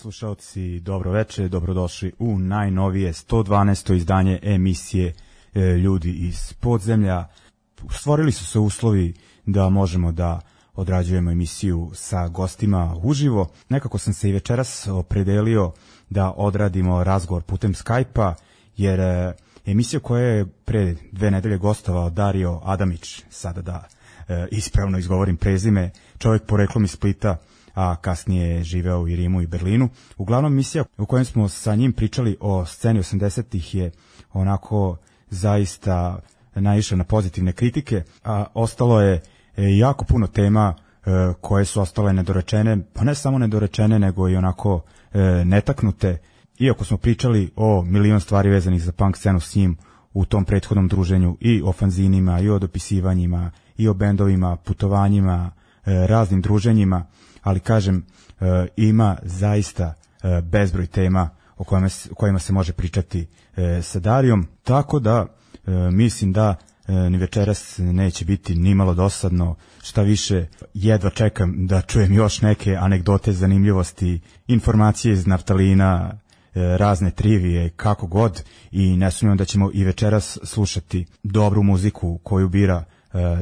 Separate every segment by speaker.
Speaker 1: slušalci, dobro večer, dobrodošli u najnovije 112. izdanje emisije e, Ljudi iz podzemlja. Stvorili su se uslovi da možemo da odrađujemo emisiju sa gostima uživo. Nekako sam se i večeras opredelio da odradimo razgovor putem Skype-a, jer e, emisija koja je pre dve nedelje gostovao Dario Adamić, sada da e, ispravno izgovorim prezime, čovjek poreklom iz Splita, a kasnije je živeo i Rimu i Berlinu. Uglavnom, misija u kojem smo sa njim pričali o sceni 80-ih je onako zaista naišla na pozitivne kritike, a ostalo je e, jako puno tema e, koje su ostale nedorečene, pa ne samo nedorečene, nego i onako e, netaknute. Iako smo pričali o milion stvari vezanih za punk scenu s njim u tom prethodnom druženju i o fanzinima, i o dopisivanjima, i o bendovima, putovanjima, raznim druženjima, ali kažem, e, ima zaista e, bezbroj tema o kojima, kojima se može pričati e, sa Darijom, tako da mislim da ni večeras neće biti ni malo dosadno, šta više jedva čekam da čujem još neke anegdote, zanimljivosti, informacije iz Naftalina, razne trivije, kako god i ne sumnjam da ćemo i večeras slušati dobru muziku koju bira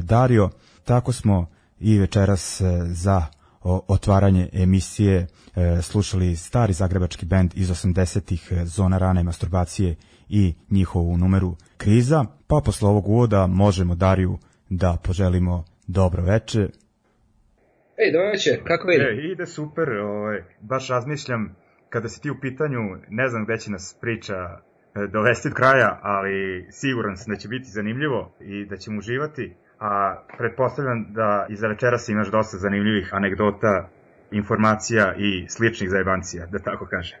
Speaker 1: Dario. Tako smo i večeras za otvaranje emisije e, slušali stari zagrebački bend iz 80-ih e, Zona rane masturbacije i njihovu numeru Kriza, pa posle ovog uvoda možemo Dariju da poželimo dobro veče.
Speaker 2: Ej, dobro večer, kako
Speaker 3: ide? ide super, ovaj, baš razmišljam kada si ti u pitanju, ne znam gde će nas priča e, dovesti do kraja, ali siguran sam da će biti zanimljivo i da ćemo uživati a pretpostavljam da i za večeras imaš dosta zanimljivih anegdota, informacija i sličnih zajebancija, da tako kaže.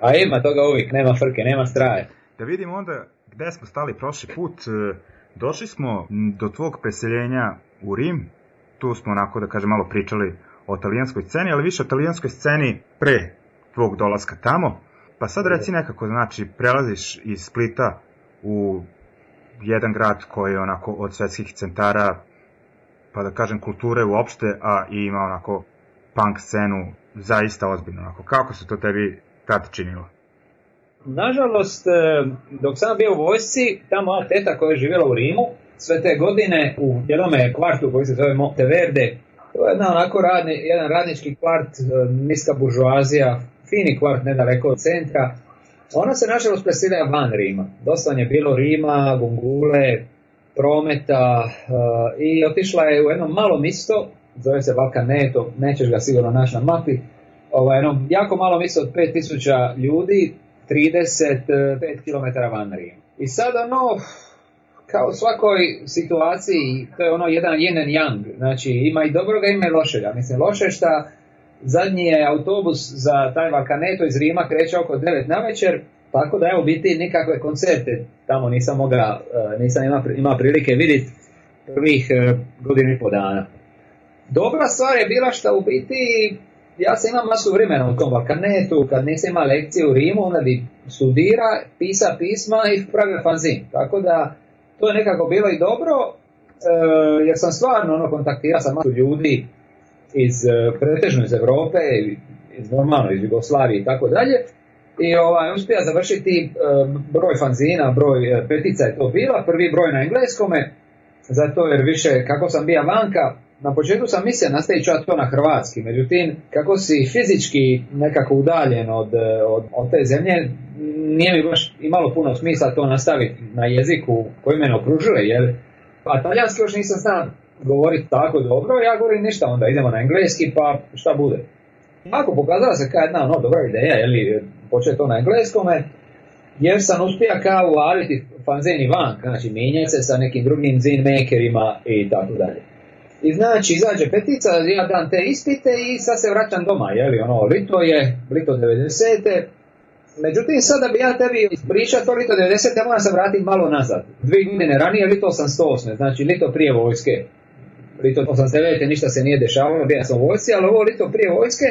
Speaker 2: A ima toga uvijek, nema frke, nema straje.
Speaker 3: Da vidimo onda gdje smo stali prošli put. E, došli smo do tvog preseljenja u Rim, tu smo onako da kažem malo pričali o talijanskoj sceni, ali više o talijanskoj sceni pre tvog dolaska tamo. Pa sad reci nekako, znači, prelaziš iz Splita u jedan grad koji je onako od svetskih centara, pa da kažem kulture uopšte, a i ima onako punk scenu zaista ozbiljno. Onako. Kako se to tebi tad činilo?
Speaker 2: Nažalost, e, dok sam bio u vojsci, ta moja teta koja je živjela u Rimu, sve te godine u jednome kvartu koji se zove Verde, to je jedan, onako jedan radnički kvart, e, niska buržuazija, fini kvart nedaleko od centra, ona se nažalost preselila van Rima. Dosta je bilo Rima, Gungule, prometa eh, i otišla je u jedno malo misto, zove se Valka Neto, nećeš ga sigurno naći na mapi, ovo, ovaj, jedno jako malo misto od 5000 ljudi, 35 km van Rima. I sad ono, kao u svakoj situaciji, to je ono jedan and yang, znači ima i dobroga, ima i lošega. Mislim, loše šta zadnji je autobus za taj Valkaneto iz Rima kreće oko 9 na večer, tako da evo biti nekakve koncerte tamo nisam mogao, e, nisam imao ima prilike vidjeti prvih e, godinu i po dana. Dobra stvar je bila što u biti ja sam imao masu vremena u tom Valkanetu, kad nisam imao lekcije u Rimu, onda bi studira, pisa pisma i pravio fanzin. Tako da to je nekako bilo i dobro, e, jer sam stvarno ono, kontaktirao sa masu ljudi iz eh, pretežno iz Europe, iz normalno iz Jugoslavije i tako dalje. I ovaj, ja završiti eh, broj fanzina, broj eh, petica je to bila, prvi broj na engleskom. zato jer više kako sam bio vanka, na početku sam mislio nastavit ću to na hrvatski, međutim kako si fizički nekako udaljen od, od, te zemlje, nije mi baš imalo puno smisla to nastaviti na jeziku koji me okružuje, jer pa talijanski još nisam znao govoriti tako dobro, ja govorim ništa onda, idemo na engleski pa šta bude. Ako pokazala se kao jedna no dobra ideja, je li početi to na engleskome, jer sam uspio kao uvariti fanzini van, znači mijenjati se sa nekim drugim zin makerima i tako dalje. I znači, izađe petica, ja dam te ispite i sad se vraćam doma, je li ono, lito je, lito 90. Međutim, sad da bi ja tebi pričao to lito 90. moram se vratiti malo nazad. Dvije godine ranije, lito sam 108. Znači, lito prije vojske lito 89. ništa se nije dešavalo, bio sam u vojsci, ali ovo lito prije vojske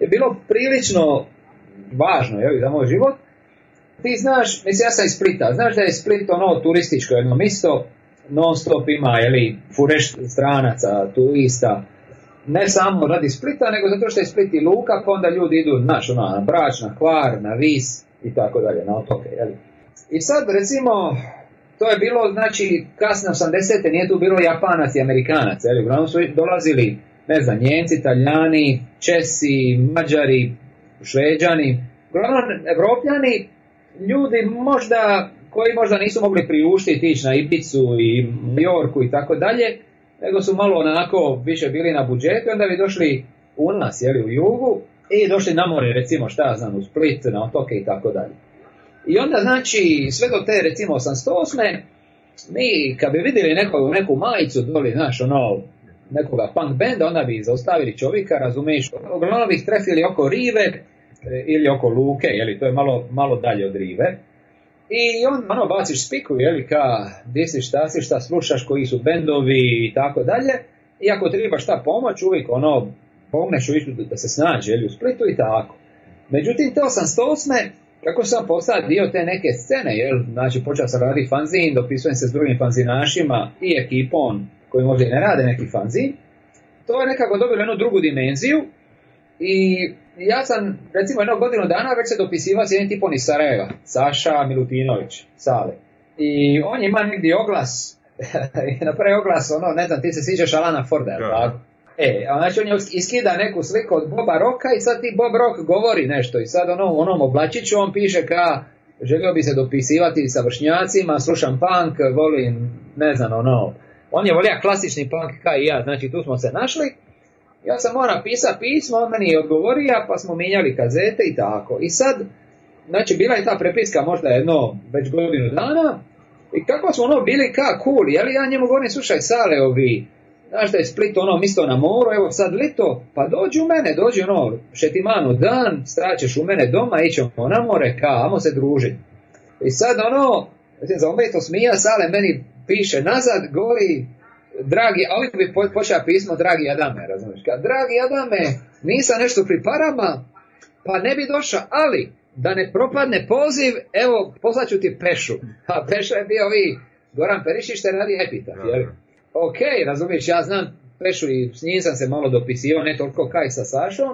Speaker 2: je bilo prilično važno je, za moj život. Ti znaš, mislim ja sam iz Splita, znaš da je Split ono turističko jedno mjesto, non stop ima jeli, fureš stranaca, turista, ne samo radi Splita, nego zato što je Split i luka, pa onda ljudi idu naš, na brač, na kvar, na vis i tako dalje, na otoke. I sad recimo, to je bilo, znači, kasne 80. nije tu bilo Japanac i Amerikanac, jel uglavnom su dolazili, ne znam, Njenci, Taljani, Česi, Mađari, Šveđani, uglavnom Evropljani, ljudi možda, koji možda nisu mogli priuštiti ići na Ibicu i i tako dalje, nego su malo onako više bili na budžetu, onda bi došli u nas, jeli, u jugu, i došli na more, recimo, šta ja znam, u Split, na otoke i tako dalje. I onda znači sve do te recimo 808. Mi kad bi vidjeli neku majicu doli, znaš, ono, nekoga punk benda, onda bi zaustavili čovjeka, razumiješ, uglavnom bi ih trefili oko rive e, ili oko luke, jeli, to je malo, malo dalje od rive. I on ono baciš spiku, jeli, ka, gdje si, šta si, šta slušaš, koji su bendovi i tako dalje. I ako treba šta pomoć, uvijek ono, pomneš u da se snađe, jeli, u Splitu i tako. Međutim, te 808 kako sam postao dio te neke scene, Znači, počeo sam raditi fanzin, dopisujem se s drugim fanzinašima i ekipom koji možda ne rade neki fanzin. To je nekako dobilo jednu drugu dimenziju i ja sam, recimo, jednog godinu dana već se dopisivao s jednim tipom iz Sarajeva, Saša Milutinović, Sale. I on ima negdje oglas, napravi oglas, ono, ne znam, ti se sviđaš Alana Forda, tako? E, a znači on je iskida neku sliku od Boba Roka i sad ti Bob Rock govori nešto i sad ono onom oblačiću on piše ka želio bi se dopisivati sa vršnjacima, slušam punk, volim, ne znam, ono, on je volio klasični punk ka i ja, znači tu smo se našli, ja sam mora pisati pismo, on meni je odgovorio, pa smo mijenjali kazete i tako. I sad, znači bila je ta prepiska možda jedno, već godinu dana, i kako smo ono bili ka cool, jel ja njemu govorim, slušaj, sale ovi, znaš da je Split ono mislio na moru, evo sad lito, pa dođi u mene, dođi ono, šetimanu dan, straćeš u mene doma, ićemo na more, kamo se družiti. I sad ono, za to smija, sale meni piše nazad, govori, dragi, a ovdje bi počeo pismo, dragi Adame, razumiješ, kad, dragi Adame, nisam nešto pri parama, pa ne bi došao, ali, da ne propadne poziv, evo, poslaću ti Pešu. A Peša je bio vi, Goran Perišić, te radi epitaf, jel? ok, razumiješ, ja znam Pešu i s njim sam se malo dopisivao, ne toliko kaj sa Sašom,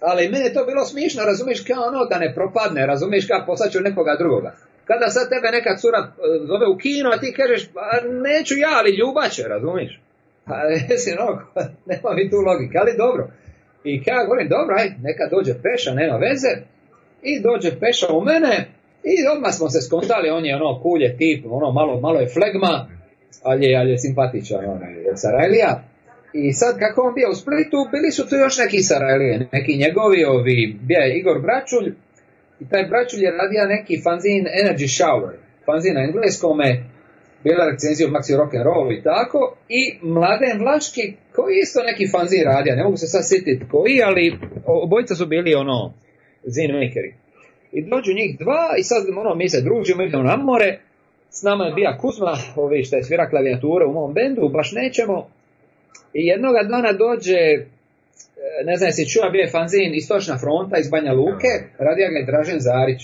Speaker 2: ali meni je to bilo smišno, razumiješ, kao ono da ne propadne, razumiješ, kao poslaću nekoga drugoga. Kada sad tebe neka cura e, zove u kino, a ti kažeš, pa neću ja, ali će, razumiješ? Pa jesi no, nema mi tu logike, ali dobro. I kao govorim, dobro, aj, neka dođe Peša, nema veze, i dođe Peša u mene, i odmah smo se skontali, on je ono kulje tip, ono malo, malo je flegma, ali je, ali je simpatičan onaj Sarajlija. I sad kako on bio u Splitu, bili su tu još neki Sarajlije, neki njegovi ovi, bio je Igor Bračulj, i taj Bračulj je radio neki fanzin Energy Shower, fanzin na engleskome, bila recenzija u Maxi Rock'n'Roll i tako, i Mladen Vlaški, koji isto neki fanzin radio, ne mogu se sad sjetiti koji, ali obojica su bili ono, zin makeri. I dođu njih dva i sad ono, mi se družimo, idemo na more, s nama je bija Kuzma, ovi što je svira klavijature u mom bendu, baš nećemo. I jednoga dana dođe, e, ne znam si čuo, bio je fanzin Istočna fronta iz Banja Luke, radija ga je Dražen Zarić.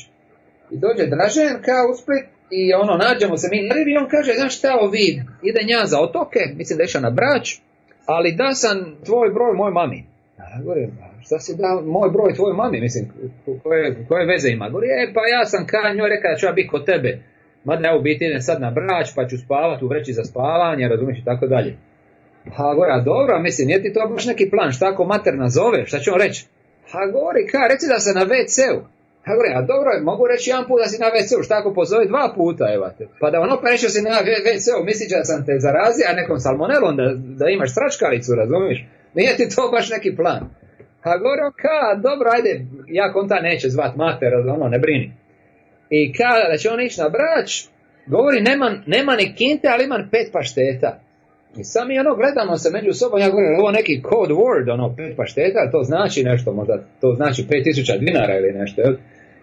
Speaker 2: I dođe Dražen kao uspjet i ono, nađemo se mi na on kaže, znaš šta ovi, ide nja za otoke, mislim da išao na Brač, ali da sam tvoj broj moj mami. Ja govorim, šta si da moj broj tvoj mami, mislim, koje, veze ima? Govorim, e, pa ja sam ka njoj rekao da ću ja biti kod tebe. Mada ne biti ne sad na brač pa ću spavati u vreći za spavanje, razumiješ i tako dalje. Ha gora, dobro, mislim, nije ti to baš neki plan, šta ako mater nazove, šta će on reći? Ha govori, ka, reci da se na WC-u. Ha govori, a dobro, mogu reći jedan put da si na WC-u, šta ako pozove dva puta, evo Pa da ono pa reći da si na WC-u, misli da sam te zarazio, a nekom salmonelom da, da imaš stračkalicu, razumiješ? Nije ti to baš neki plan. Ha govori, ka, dobro, ajde, ja konta neće zvat mater, ono, ne brini i kada da će on ići na brač, govori nema, nema ni kinte, ali imam pet pašteta. I sami ono gledamo se među sobom, ja govorim, ovo neki code word, ono pet pašteta, to znači nešto, možda to znači pet tisuća dinara ili nešto, jel?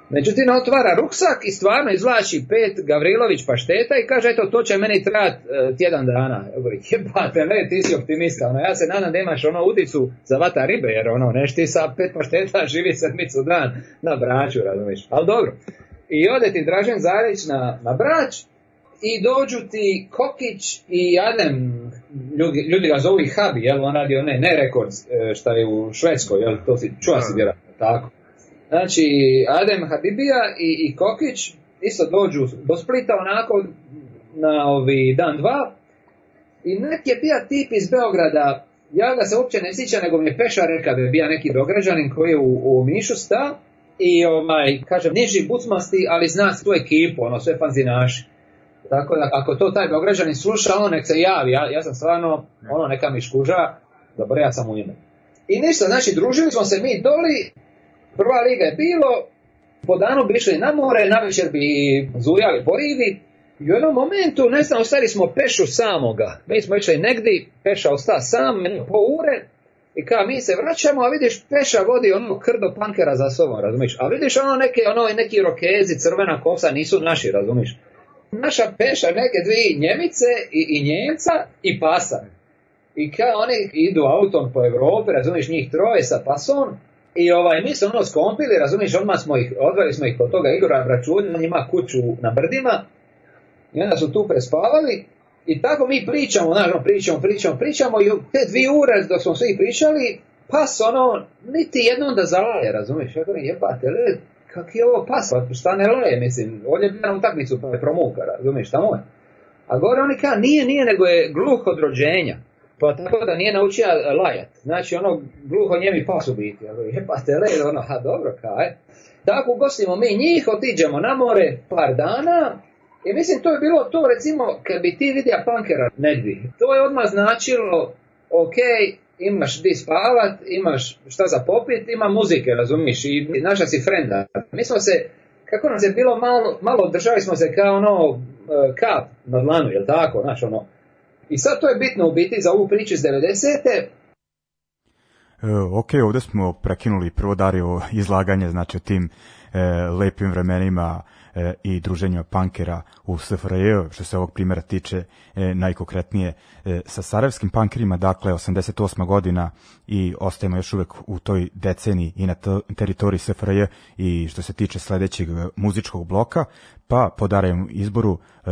Speaker 2: Međutim, otvara ruksak i stvarno izvlači pet Gavrilović pašteta i kaže, eto, to će meni trajati e, tjedan dana. Ja govorim, jebate, ne, ti si optimista, ono, ja se nadam da imaš ono udicu za vata ribe, jer ono, nešto ti sa pet pašteta živi sedmicu dan na braću, razumiješ. Ali dobro, i ode ti Dražen Zarić na, na Brač i dođu ti Kokić i Adem, ljudi, ljudi ga zovu i Habi, jel, on radi one ne rekord e, šta je u Švedskoj, jel, to si čuva si vjerojatno, tako. Znači, Adem Habibija i, i Kokić isto dođu do Splita onako na ovi dan dva i neki je bio tip iz Beograda, ja ga se uopće ne sjećam, nego mi je Peša rekao da je bija neki dograđanin koji je u, u stao i ovaj, kažem, niži bucmasti, ali zna tu ekipu, ono, sve naši. Tako da, ako to taj Beograđanin sluša, ono nek se javi, ja, ja sam stvarno, ono, neka mi škuža, dobro, ja sam u njemu. I ništa, znači, družili smo se mi doli, prva liga je bilo, po danu bi išli na more, na večer bi zujali po i u jednom momentu, ne znam, ostali smo pešu samoga. Mi smo išli negdje, peša osta sam, po ure, i kao mi se vraćamo, a vidiš peša vodi ono krdo pankera za sobom, razumiš? A vidiš ono neke, ono neki rokezi, crvena kosa nisu naši, razumiješ. Naša peša neke dvije njemice i, i njemca i pasa. I kao oni idu autom po Europi, razumiješ, njih troje sa pasom, i ovaj, mi smo ono skompili, razumiješ, odmah smo ih, odveli smo ih kod toga Igora račun, njima kuću na brdima, i onda su tu prespavali, i tako mi pričamo, znaš, pričamo, pričamo, pričamo i te dvije ure dok smo svi pričali, pas ono, niti jednom da zalaje, razumiješ? Ja govorim, jebate, le, kak je ovo pas, pa šta ne laje, mislim, ovdje je na takmicu, pa je promuka, razumiješ, šta moj? A gore oni kao, nije, nije, nego je gluh od rođenja. Pa tako da nije naučio lajat. Znači ono gluho njemi pas u biti. Ja jebate, ono, ha dobro, kaj. Tako ugostimo mi njih, otiđemo na more par dana, i mislim, to je bilo to, recimo, kad bi ti vidio pankera negdje, to je odmah značilo, ok, imaš di spavat, imaš šta za popit, ima muzike, razumiš, i naša si frenda. Mi smo se, kako nam se bilo malo, malo držali smo se kao ono e, kap na dlanu, jel tako, znaš ono. I sad to je bitno u biti za ovu priču iz 90-te, e,
Speaker 1: Ok, ovdje smo prekinuli prvo Dario izlaganje znači o tim e, lepim vremenima e, i druženja pankera u SFRJ, što se ovog primjera tiče e, e sa sarajevskim pankerima, dakle 88. godina i ostajemo još uvek u toj deceniji i na teritoriji SFRJ i što se tiče sledećeg muzičkog bloka, pa po Darajem izboru e,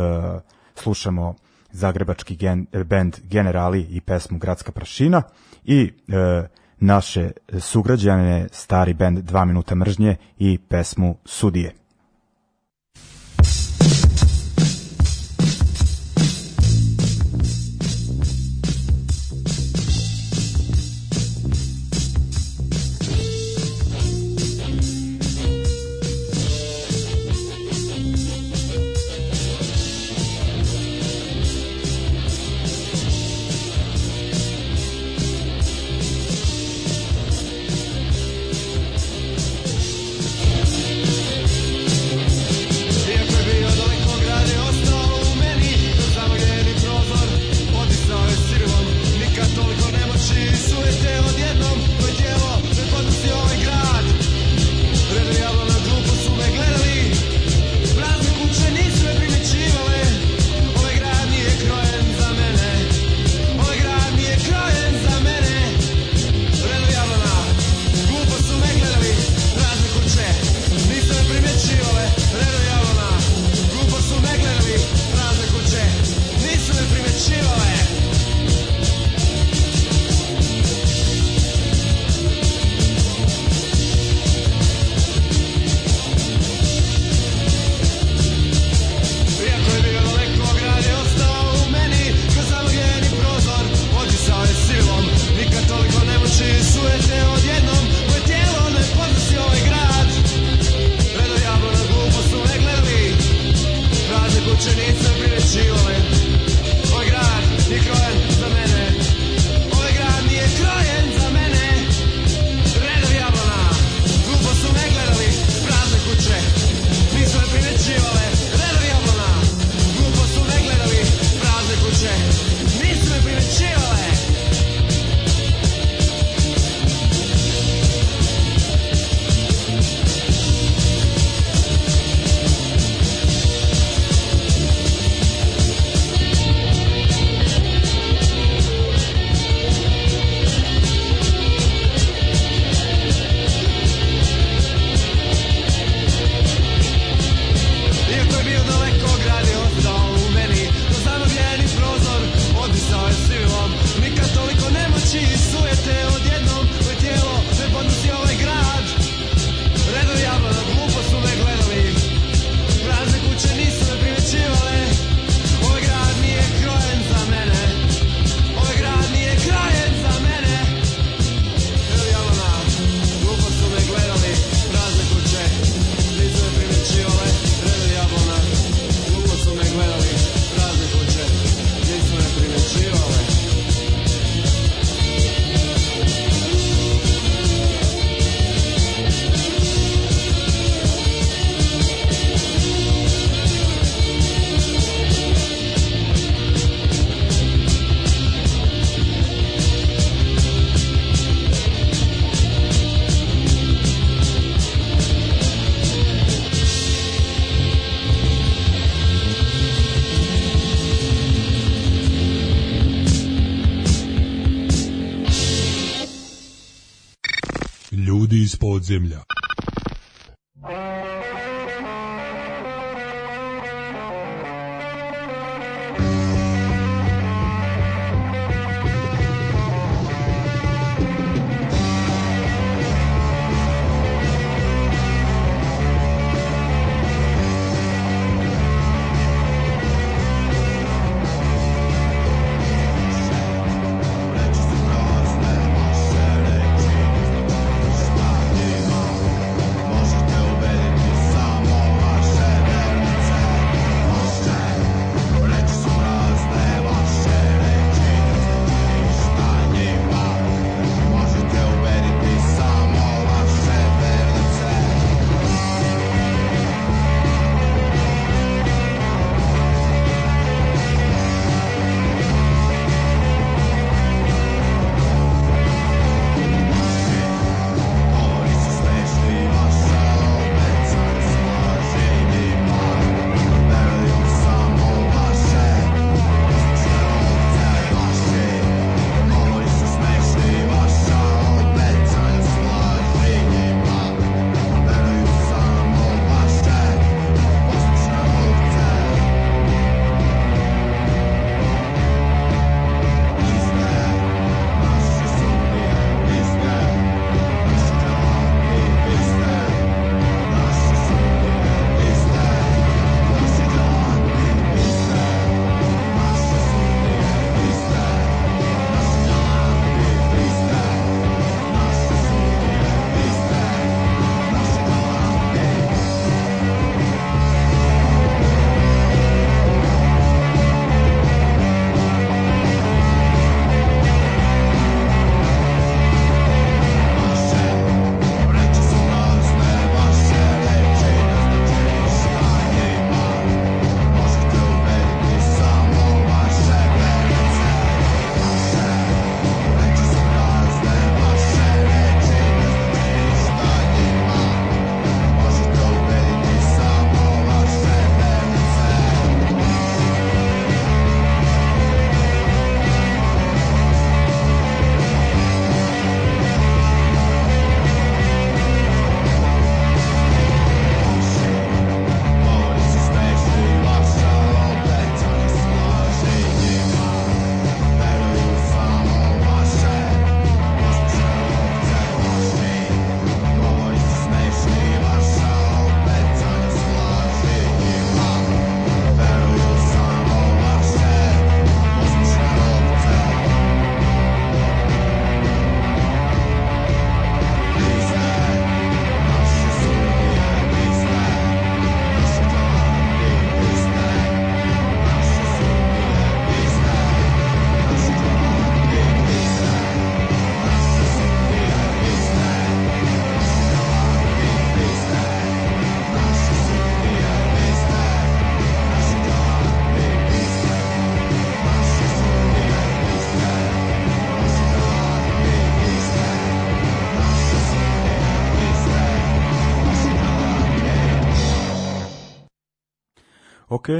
Speaker 1: slušamo zagrebački gen, band Generali i pesmu Gradska prašina i e, naše sugrađane stari band 2 minuta mržnje i pesmu Sudije.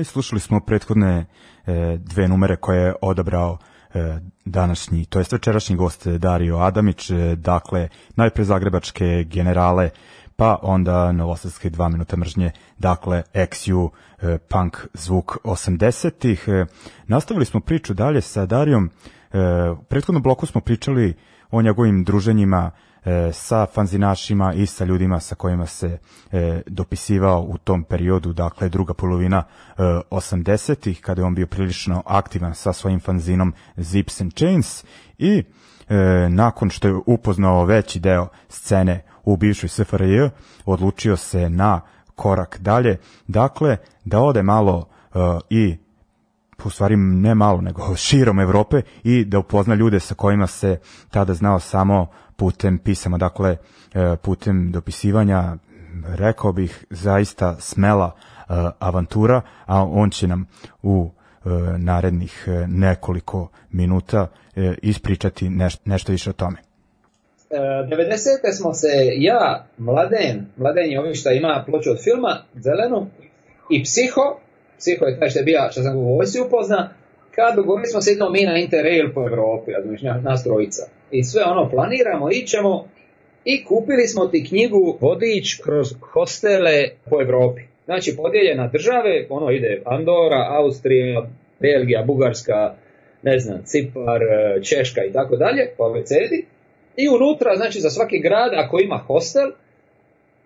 Speaker 1: slušali smo prethodne e, dve numere koje je odabrao e, današnji, to je večerašnji gost e, Dario Adamić, e, dakle najpre zagrebačke generale, pa onda novosadske dva minuta mržnje, dakle XU punk zvuk 80-ih. nastavili smo priču dalje sa Darijom, e, u prethodnom bloku smo pričali o njegovim druženjima E, sa fanzinašima i sa ljudima sa kojima se e, dopisivao u tom periodu, dakle druga polovina 80-ih, e, kada je on bio prilično aktivan sa svojim fanzinom Zips and Chains i nakon što je upoznao veći deo scene u bivšoj SFRJ, odlučio se na korak dalje, dakle da ode malo i u stvari ne malo, nego širom Europe i da upozna ljude sa kojima se tada znao samo putem pisama, dakle e, putem dopisivanja, rekao bih zaista smela e, avantura, a on će nam u e, narednih nekoliko minuta ispričati nešto više o tome.
Speaker 2: 90. smo se ja, Mladen, Mladen je ovim što ima ploču od filma, zelenu, i Psiho, svi koji kažete što bija, što sam u upozna, kad dogovorili smo se jednom mi na Interrail po Europi, razumiješ, nas trojica. I sve ono planiramo, ićemo i kupili smo ti knjigu Vodič kroz hostele po Europi. Znači podijeljena države, ono ide Andora, Austrija, Belgija, Bugarska, ne znam, Cipar, e, Češka i tako dalje, po cedi I unutra, znači za svaki grad, ako ima hostel,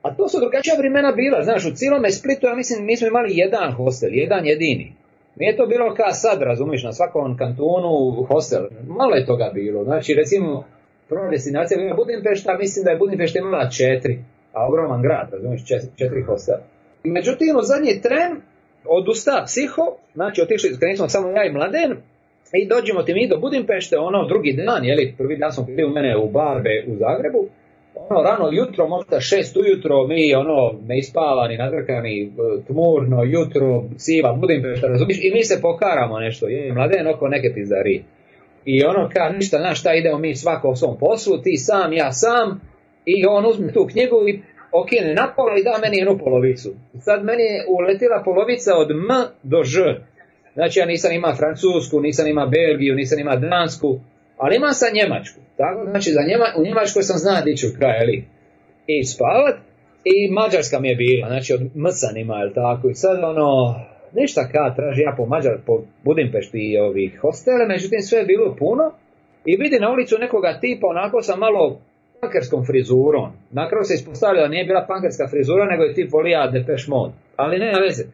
Speaker 2: a to su drugačija vremena bila, znaš, u cijelome Splitu, ja mislim, mi smo imali jedan hostel, jedan jedini. Nije to bilo kao sad, razumiješ, na svakom kantonu hostel. Malo je toga bilo. Znači, recimo, prva destinacija bila Budimpešta, mislim da je Budimpešta imala četiri. A ogroman grad, razumiješ, četiri hostela. Međutim, u zadnji tren odusta psiho, znači otišli, krenuli samo ja i mladen, i dođemo ti mi do Budimpešte, ono drugi dan, jeli, prvi dan smo bili u mene u barbe u Zagrebu, ono, rano jutro, možda šest ujutro, mi ono, neispavani, nadrkani, e, tmurno, jutro, siva, budim što razumiš, i mi se pokaramo nešto, je, mladen oko neke pizdari. I ono, ka, ništa, znaš, šta idemo mi svako u svom poslu, ti sam, ja sam, i on uzme tu knjigu i okine na i da meni jednu polovicu. Sad meni je uletila polovica od M do Ž. Znači ja nisam ima Francusku, nisam ima Belgiju, nisam ima Dansku, ali imam sa Njemačku. Tako? Znači, za Njema, u Njemačkoj sam znao dići u kraj, ali i spavat. I Mađarska mi je bila, znači od Mrsanima, jel tako? I sad ono, ništa kad traži ja po Mađar, po Budimpešti i ovih hostele, međutim sve je bilo puno. I vidi na ulicu nekoga tipa, onako sam malo pankerskom frizurom. Nakon se ispostavlja da nije bila pankerska frizura, nego je tip volija depeš mod, Ali ne veze.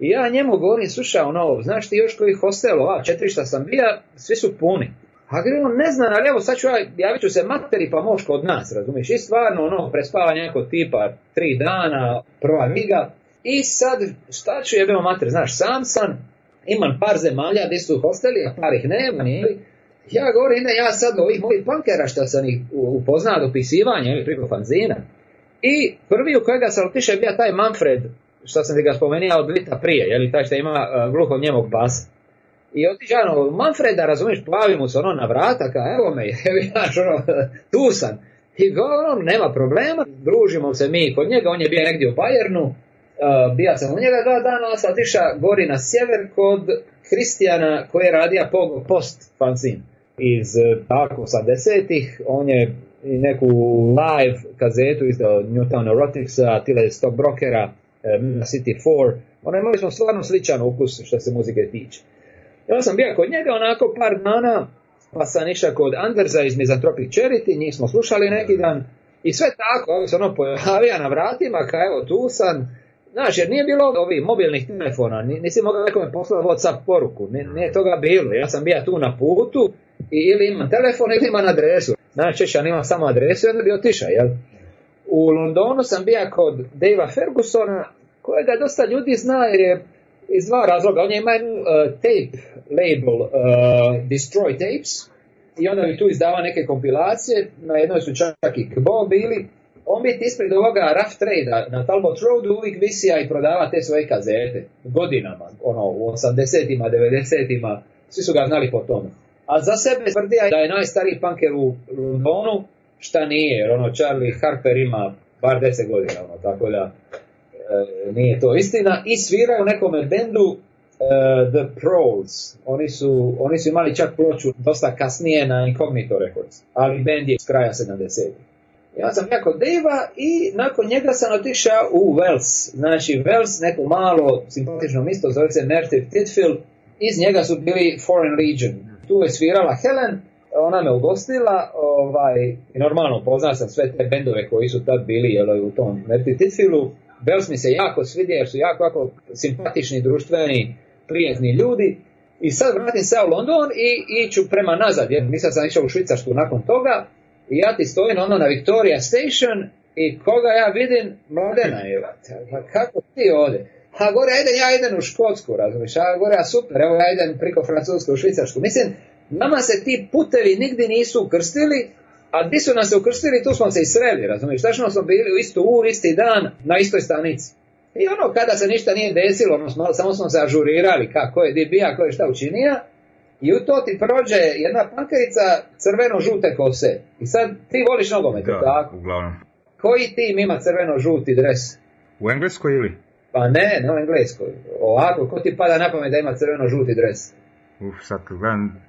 Speaker 2: I ja njemu govorim, slušaj, ono, znaš ti još koji hostel, ova četirišta sam bija, svi su puni on ne zna, ali evo sad ću ja, ću se materi pa moško od nas, razumiješ? I stvarno ono, prespava neko tipa tri dana, prva miga. I sad, šta ću jebimo mater, znaš, sam sam, imam par zemalja gdje su hosteli, a par ih nema, nije ja govorim, ne, ja sad ovih mojih pankera što sam ih upoznao do pisivanja, ili preko fanzina. I prvi u kojega sam otišao je bio taj Manfred, što sam ti ga spomenuo od lita prije, jel taj što ima uh, njemog basa. I otiče ono, Manfreda, razumiješ, plavi mu se ono na vrata, ka, evo me, evo ja, ono, tu sam. I ono, nema problema, družimo se mi kod njega, on je bio negdje u Bajernu, uh, e, bija sam u njega dva dana, a sad iša gori na sjever kod Kristijana koji je radija post fanzin iz e, tako 80-ih, on je neku live kazetu izdao Newtown Eroticsa, Tile Stockbrokera, e, City 4, ono imali smo stvarno sličan ukus što se muzike tiče. Ja sam bio kod njega onako par dana, pa sam išao kod Andersa iz Mizantropic Charity, njih smo slušali neki dan. I sve tako, se ono pojavio na vratima, kao evo tu sam, Znaš, jer nije bilo ovih mobilnih telefona, nisi mogao nekome poslati WhatsApp poruku, nije, toga bilo. Ja sam bio tu na putu i ili imam telefon ili imam adresu. Najčešće ja imam samo adresu i onda bi otišao, jel? U Londonu sam bio kod Davea Fergusona, kojega dosta ljudi zna jer je iz dva razloga. On je imao e, tape label uh, Destroy Tapes i onda bi tu izdava neke kompilacije, na jednoj su čak i KBO bili, on bi ispred ovoga rough trade na Talbot Road uvijek visija i prodava te svoje kazete godinama, ono u 80-ima, 90-ima, svi su ga znali po tome. A za sebe tvrdija da je najstariji punker u Londonu, šta nije, jer ono Charlie Harper ima bar 10 godina, ono, tako da e, nije to istina. I svira u nekom bendu Eh, The Proles. Oni su, oni su imali čak ploču dosta kasnije na Incognito Records, ali band je s kraja 70. Ja sam jako Deva i nakon njega sam otišao u Wells. Znači Wells, neko malo simpatično mjesto, zove se Mertiv Titfield. Iz njega su bili Foreign Legion. Tu je svirala Helen, ona me ugostila, ovaj, i normalno poznao sam sve te bendove koji su tad bili jel, u tom Mertiv Titfieldu. Wells mi se jako svidio jer su jako, jako simpatični, društveni, prijezni ljudi i sad vratim se u London i iću prema nazad, jer nisam sam išao u Švicarsku nakon toga i ja ti stojim ono na Victoria Station i koga ja vidim, mladena je, pa kako ti ovdje? A gore, ajde, ja idem u Škotsku, razumiješ, a gore, ja super, evo ja idem priko Francusku u Švicarsku. Mislim, nama se ti putevi nigdje nisu ukrstili, a gdje su nas se ukrstili, tu smo se i sreli, razumiješ, tačno smo bili u istu ur, isti dan, na istoj stanici. I ono, kada se ništa nije desilo, odnosno, samo smo se ažurirali kako je db bija, je šta učinija, i u to ti prođe jedna pankerica crveno-žute kose. I sad ti voliš nogomet, da, tako?
Speaker 3: uglavnom.
Speaker 2: Koji tim ima crveno-žuti dres?
Speaker 3: U Engleskoj ili?
Speaker 2: Pa ne, ne u Engleskoj. Ovako, ko ti pada na pamet da ima crveno-žuti dres?
Speaker 3: Uf, sad gledam,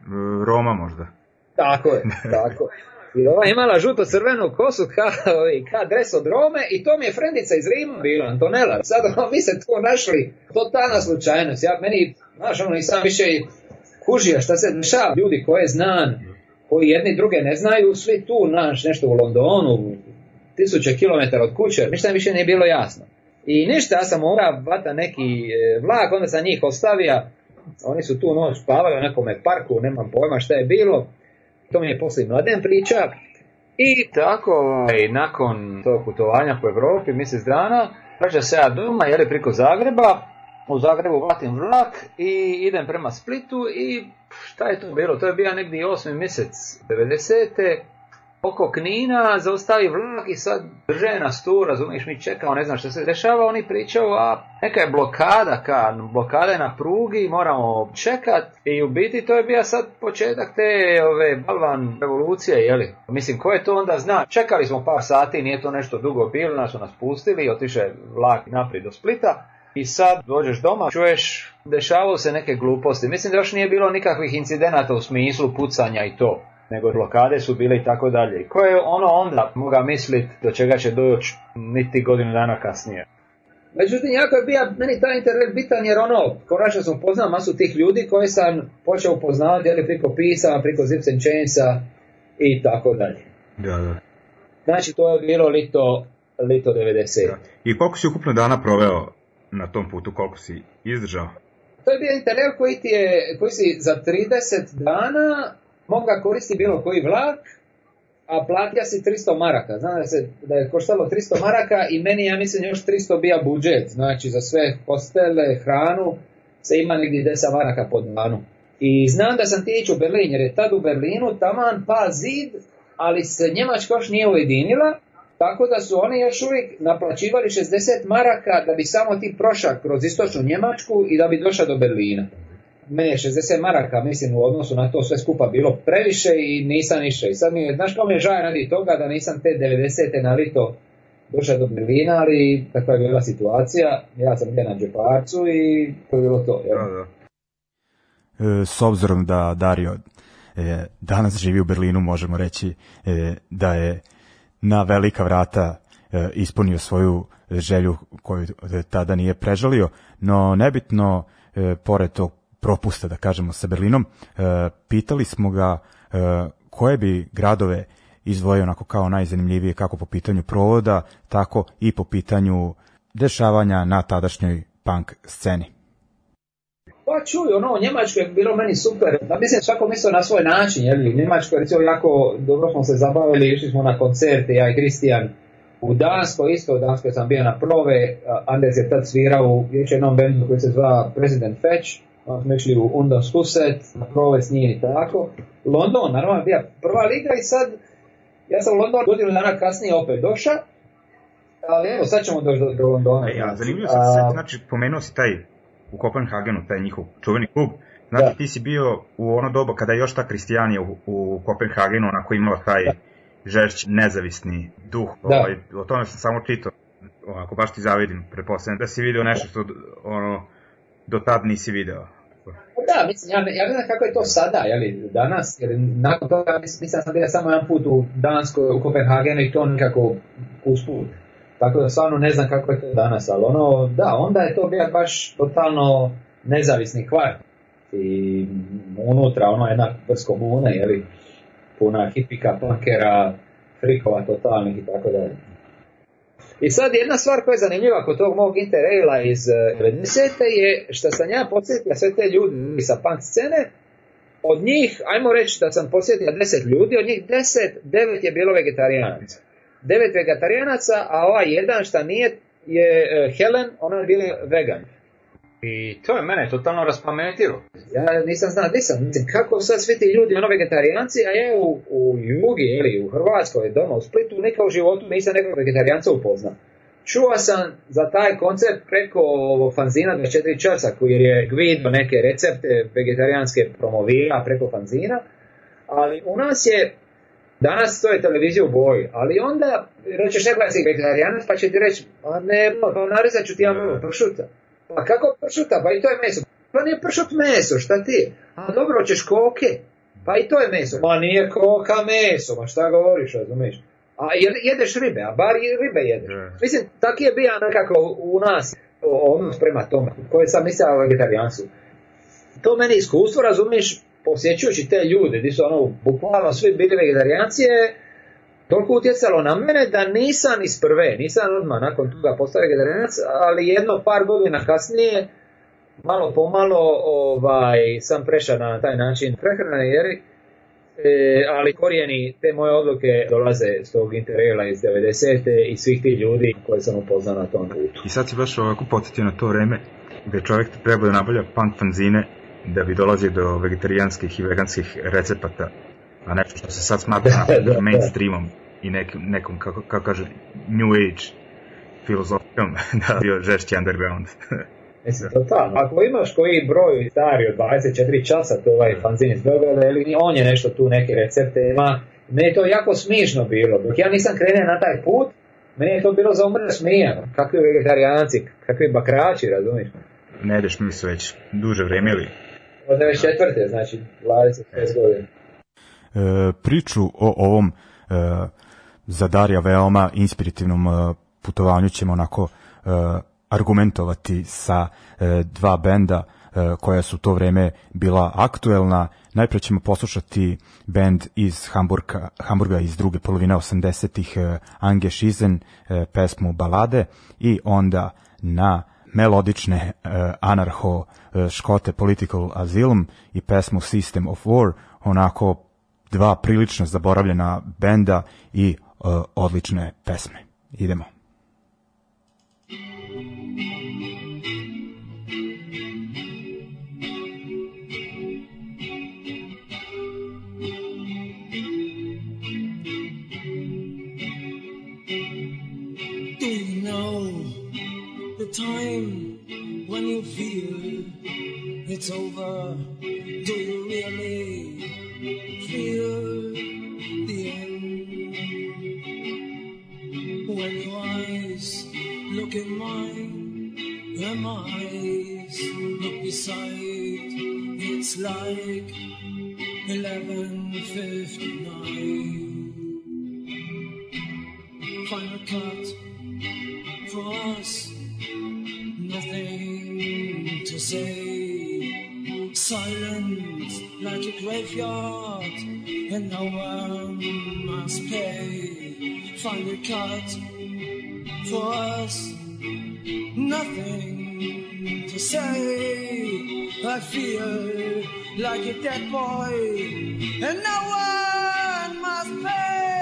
Speaker 3: Roma možda.
Speaker 2: Tako je, tako je. I ova imala žuto-crvenu kosu i ka dres od Rome i to mi je frendica iz Rima bila, Antonella. Sad ono, mi se tu našli, totalna slučajnost. Ja meni, znaš, ono, i sam više kužija šta se dešava. Ljudi koje znam, koji jedni druge ne znaju, svi tu, naš, nešto u Londonu, tisuće kilometara od kuće, ništa više nije bilo jasno. I ništa, ja sam ora vata neki e, vlak, onda sam njih ostavio, oni su tu noć spavali u nekome parku, nemam pojma šta je bilo, to mi je poslije mladen priča, i tako, i nakon tog putovanja po Europi, mjesec dana, vraćam se ja doma, je priko Zagreba, u Zagrebu vatim vlak i idem prema Splitu i šta je to bilo? To je bio negdje 8. mjesec 90 oko Knina zaustavi vlak i sad drže nas tu, razumiješ, mi čekamo, ne znam što se dešava, oni pričaju, a neka je blokada, ka, blokada je na prugi, moramo čekat i u biti to je bio sad početak te ove balvan revolucije, jeli? Mislim, ko je to onda zna? Čekali smo par sati, nije to nešto dugo bilo, nas su nas pustili, otiše vlak naprijed do Splita, i sad dođeš doma, čuješ, dešavaju se neke gluposti. Mislim da još nije bilo nikakvih incidenata u smislu pucanja i to nego blokade su bile i tako dalje. je ono onda moga misliti do čega će doći niti godinu dana kasnije. Međutim, jako je bio meni taj internet bitan jer ono, konačno sam upoznao masu tih ljudi koje sam počeo upoznavati jeli, priko pisama, priko Zips and Chainsa i tako dalje. Da, da. Znači, to je bilo lito, lito 90. Da.
Speaker 1: I koliko si ukupno dana proveo na tom putu, koliko si izdržao?
Speaker 2: To je bio internet koji, ti je, koji si za 30 dana Moga koristi bilo koji vlak, a platlja si 300 maraka. Znam da, se, da je koštalo 300 maraka i meni, ja mislim, još 300 bija budžet. Znači, za sve postele, hranu, se ima negdje 10 maraka po danu. I znam da sam ti u Berlin, jer je tad u Berlinu taman pa zid, ali se Njemačka još nije ujedinila, tako da su oni još uvijek naplaćivali 60 maraka da bi samo ti prošao kroz istočnu Njemačku i da bi došao do Berlina meni je 60 maraka, mislim, u odnosu na to sve skupa bilo previše i nisam išao. I sad mi je, znaš kao mi je žaj radi toga da nisam te 90. nalito došao do Berlina, ali takva je bila situacija. Ja sam gdje na džeparcu i to je bilo to. Da, da. E,
Speaker 1: s obzirom da Dario e, danas živi u Berlinu, možemo reći e, da je na velika vrata e, ispunio svoju želju koju e, tada nije prežalio, no nebitno e, pored tog propusta, da kažemo, sa Berlinom. E, pitali smo ga e, koje bi gradove izdvojio onako kao najzanimljivije kako po pitanju provoda, tako i po pitanju dešavanja na tadašnjoj punk sceni.
Speaker 2: Pa čuj, ono, Njemačko je bilo meni super. Da, pa mislim, svako mislio na svoj način, jel? Njemačko je recimo, jako dobro smo se zabavili, išli smo na koncerte, ja i Kristijan. U Dansko, isto u Danskoj sam bio na prove, Anders je tad svirao u jednom bendu koji se zva President Fetch smo išli u onda na provest nije i tako. London, naravno, bija prva liga i sad, ja sam u London godinu dana kasnije opet došao, ali evo, sad ćemo doći do, do
Speaker 1: Londona. E, ja, zanimljivo sam se, znači, pomenuo si taj u Kopenhagenu, taj njihov čuveni klub, znači da. ti si bio u ono doba kada je još ta Kristijanija u, u Kopenhagenu onako imala taj da. žešć nezavisni duh, da. ovaj, o tome sam samo čitao, onako baš ti zavidim, prepostavljam da si video nešto što ono, do tad nisi video.
Speaker 2: Pa da, mislim, ja ne, ja ne znam kako je to sada, danas, jer nakon toga mislim, sam bio samo jedan put u Danskoj, u Kopenhagenu i to nekako usput. Tako da stvarno ne znam kako je to danas, ali ono, da, onda je to bio baš totalno nezavisni kvart. I unutra ono jedna brsko bune, jeli, puna hipika, punkera, frikova totalnih i tako dalje. I sad jedna stvar koja je zanimljiva kod tog mog interaila iz 90. E, je što sam ja podsjetio sve te ljudi sa punk scene, od njih, ajmo reći da sam posjetio deset ljudi, od njih deset, devet je bilo vegetarijanaca. Devet vegetarijanaca, a ova jedan šta nije, je e, Helen, ona je bila vegan.
Speaker 1: I to je mene totalno raspametilo.
Speaker 2: Ja nisam znao gdje sam, kako sad svi ti ljudi, ono vegetarijanci, a ja u, u Jugi ili u Hrvatskoj, doma u Splitu, neka u životu nisam nekog vegetarijanca upoznao. Čuo sam za taj koncept preko ovo, fanzina 24 časa koji je Gvido neke recepte vegetarijanske promovira preko fanzina, ali u nas je Danas to je televizija u boji, ali onda rećeš nekoga si vegetarijanac pa će ti reći, a ne, pa narezat ću ti ja malo pršuta. Pa kako pršuta? Pa i to je meso. Pa nije pršut meso, šta ti? Pa a dobro, hoćeš koke? Pa i to je meso. Ma nije koka meso, ma šta govoriš, razumiješ? A jedeš ribe, a bar i ribe jedeš. Mislim, tako je bio nekako u nas odnos prema tome, koje sam mislio o vegetarijansu. To meni iskustvo, razumiješ, posjećujući te ljude, gdje su ono, bukvalno svi bili vegetarijanci, toliko utjecalo na mene da nisam iz prve, nisam odmah nakon toga postavio generinac, ali jedno par godina kasnije malo pomalo ovaj, sam prešao na taj način prehrane jer e, ali korijeni te moje odluke dolaze s tog interela iz 90. i svih tih ljudi koje sam upoznao na tom putu.
Speaker 1: I sad si baš ovako podsjetio na to vreme gdje čovjek treba da nabavlja punk fanzine da bi dolazio do vegetarijanskih i veganskih recepata a nešto što se sad smatra mainstreamom i nekim, nekom, kako, kako kaže, new age filozofijom, da bio žešći underground.
Speaker 2: Mislim, totalno. Ako imaš koji broj stari od 24 časa, to ovaj fanzin iz Beograda, ili on je nešto tu neke recepte ima, Mene je to jako smišno bilo. Dok ja nisam krenuo na taj put, meni je to bilo za umre smijano. Kakvi vegetarijanci, kakvi bakrači, razumiješ?
Speaker 1: Ne ideš se već duže vrijeme ili?
Speaker 2: Od 94. znači 26 godina.
Speaker 1: E, priču o ovom e, za Darija veoma inspirativnom e, putovanju ćemo onako argumentovati sa dva benda koja su to vreme bila aktuelna. Najprije ćemo poslušati band iz Hamburga, Hamburga iz druge polovine 80-ih Ange Schizen, pesmu Balade i onda na melodične anarho škote Political Asylum i pesmu System of War, onako dva prilično zaboravljena benda i e, odlične pesme. Idemo. time when you feel it's over? Do you really in your eyes, look in mine, where my eyes look beside. It's like 11.59. Final cut for us, nothing to say. Silence like a graveyard, and no one must pay. Final cut. Was Nothing to say. I feel like a dead boy, and no one must pay.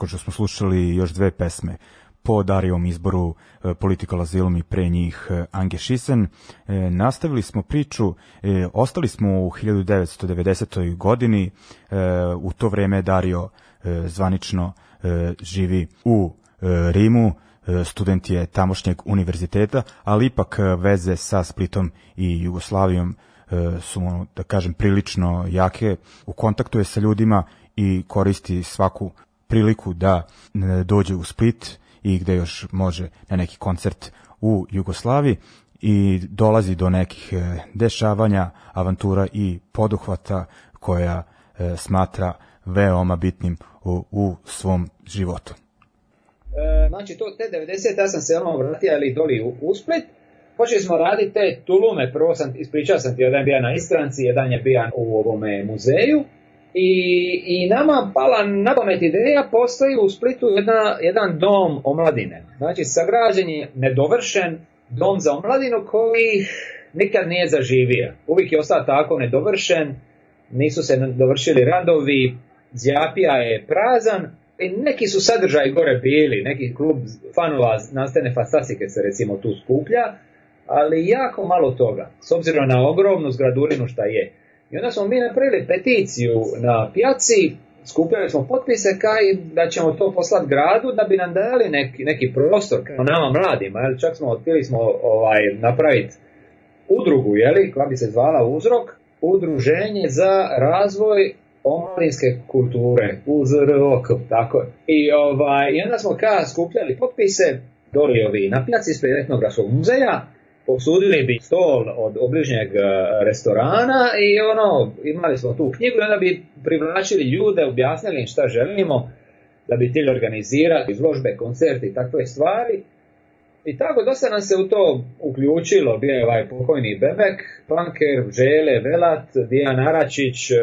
Speaker 1: nakon što smo slušali još dve pesme po Darijevom izboru e, Political Asylum i pre njih e, Ange Šisen. E, nastavili smo priču, ostali smo u 1990. godini, u to vreme Dario zvanično živi u Rimu, student je tamošnjeg univerziteta, ali ipak veze sa Splitom i Jugoslavijom su, da kažem, prilično jake. U kontaktu je sa ljudima i koristi svaku priliku da dođe u Split i gdje još može na neki koncert u Jugoslaviji i dolazi do nekih e, dešavanja, avantura i poduhvata koja e, smatra veoma bitnim u, svom životu.
Speaker 2: E, znači, to, te 90. ja sam se ono vratio, ali doli u, u Split. Počeli smo raditi te tulume, prvo sam, ispričao sam ti, jedan je bio na Istranci, jedan je bio u ovome muzeju, i, i nama pala na pamet ideja, postoji u Splitu jedan dom omladine. Znači, sagrađen je nedovršen dom za omladinu koji nikad nije zaživio. Uvijek je ostao tako nedovršen, nisu se dovršili radovi, Zjapija je prazan, i neki su sadržaji gore bili, neki klub fanova nastane fantastike se recimo tu skuplja, ali jako malo toga, s obzirom na ogromnu zgradurinu šta je. I onda smo mi napravili peticiju na pjaci, skupljali smo potpise kaj da ćemo to poslati gradu da bi nam dali neki, neki prostor kao nama mladima, jel, čak smo htjeli smo ovaj, napraviti udrugu, jeli, koja bi se zvala Uzrok, udruženje za razvoj omladinske kulture, UZROK, tako. I, ovaj, I onda smo ka skupljali potpise, doli ovi na pjaci, ispred etnografskog muzeja, posudili bi stol od obližnjeg e, restorana i ono, imali smo tu knjigu i onda bi privlačili ljude, objasnili im šta želimo, da bi ti organizirali izložbe, koncerti i takve stvari. I tako dosta nam se u to uključilo, bio je ovaj pokojni Bebek, Planker, Žele, Velat, Dijan Aračić, e,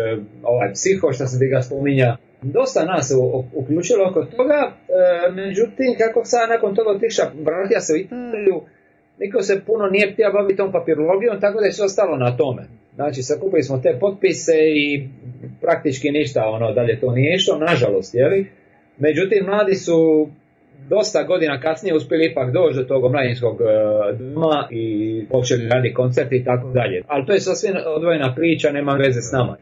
Speaker 2: ovaj psiho što se ga spominja. Dosta nas se uključilo oko toga, e, međutim kako sad nakon toga otišao, vratio se u Italiju, niko se puno nije htio baviti tom papirologijom, tako da je sve ostalo na tome. Znači, sakupili smo te potpise i praktički ništa ono dalje to nije išlo, nažalost, jeli? Međutim, mladi su dosta godina kasnije uspjeli ipak doći do tog omladinskog e, doma i počeli raditi koncerti i tako dalje. Ali to je sasvim odvojena priča, nema veze s nama.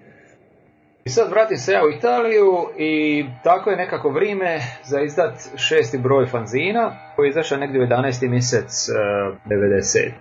Speaker 2: I sad vratim se ja u Italiju i tako je nekako vrijeme za izdat šesti broj fanzina koji je izašao negdje u 11. mjesec uh, e, 90.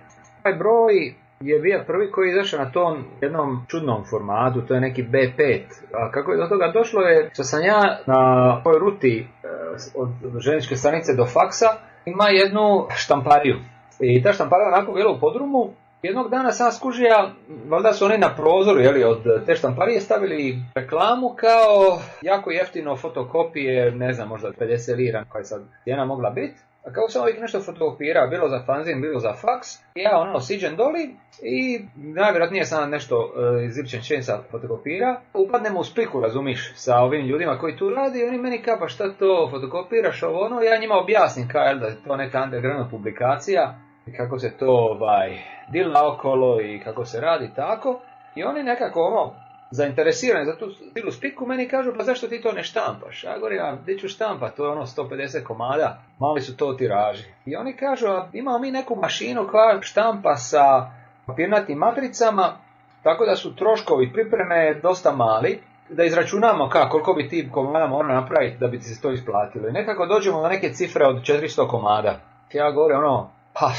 Speaker 2: Taj broj je bio prvi koji je izašao na tom jednom čudnom formatu, to je neki B5. A kako je do toga došlo je što sam ja na ovoj ruti e, od ženičke stanice do faksa ima jednu štampariju. I ta štamparija onako bila u podrumu Jednog dana sam skužija, valjda su oni na prozoru jeli, od te štamparije stavili reklamu kao jako jeftino fotokopije, ne znam, možda 50 lira koja je sad cijena mogla biti. A kao sam uvijek nešto fotokopirao, bilo za fanzin, bilo za fax, ja ono siđem doli i najvjerojatnije sam nešto e, iz Ipchen Chainsa fotokopira. Upadnem u spiku, razumiš, sa ovim ljudima koji tu radi i oni meni kao pa šta to fotokopiraš ovo ono, ja njima objasnim kao da je to neka underground publikacija kako se to ovaj, dila okolo i kako se radi tako. I oni nekako ono, zainteresirani za tu stilu spiku, meni kažu pa zašto ti to ne štampaš? Ja govorim, a gdje ću štampa, to je ono 150 komada, mali su to tiraži. I oni kažu, a imamo mi neku mašinu koja štampa sa papirnatim matricama, tako da su troškovi pripreme dosta mali, da izračunamo ka, koliko bi ti komada morao napraviti da bi ti se to isplatilo. I nekako dođemo na neke cifre od 400 komada. Ja govorim ono, pa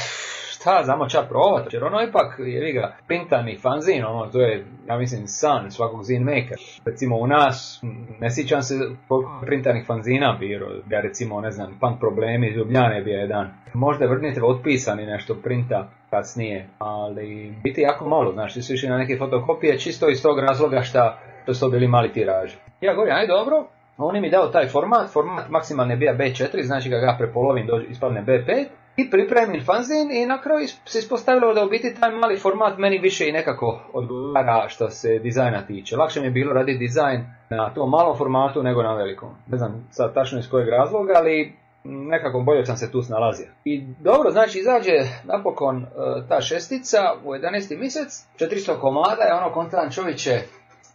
Speaker 2: šta, znamo čak probati, jer ono ipak, je ga, pintan fanzin, ono, to je, ja mislim, san svakog zin-maker. Recimo u nas, ne sjećam se koliko printanih fanzina bi, ja recimo, ne znam, punk problemi iz Ljubljane bi bio jedan. Možda je vrnite otpisani nešto printa kasnije, ali biti jako malo, znaš, ti su išli na neke fotokopije čisto iz tog razloga šta to su bili mali tiraži. Ja govorim, aj dobro, on mi dao taj format, format maksimalne bija B4, znači ga ga prepolovim, dođu, ispadne B5, i pripremim fanzin i na kraju se ispostavilo da u biti taj mali format meni više i nekako odgovara što se dizajna tiče. Lakše mi je bilo raditi dizajn na tom malom formatu nego na velikom. Ne znam sad tačno iz kojeg razloga, ali nekako bolje sam se tu snalazio. I dobro, znači izađe napokon e, ta šestica u 11. mjesec, 400 komada je ono kontan čovječe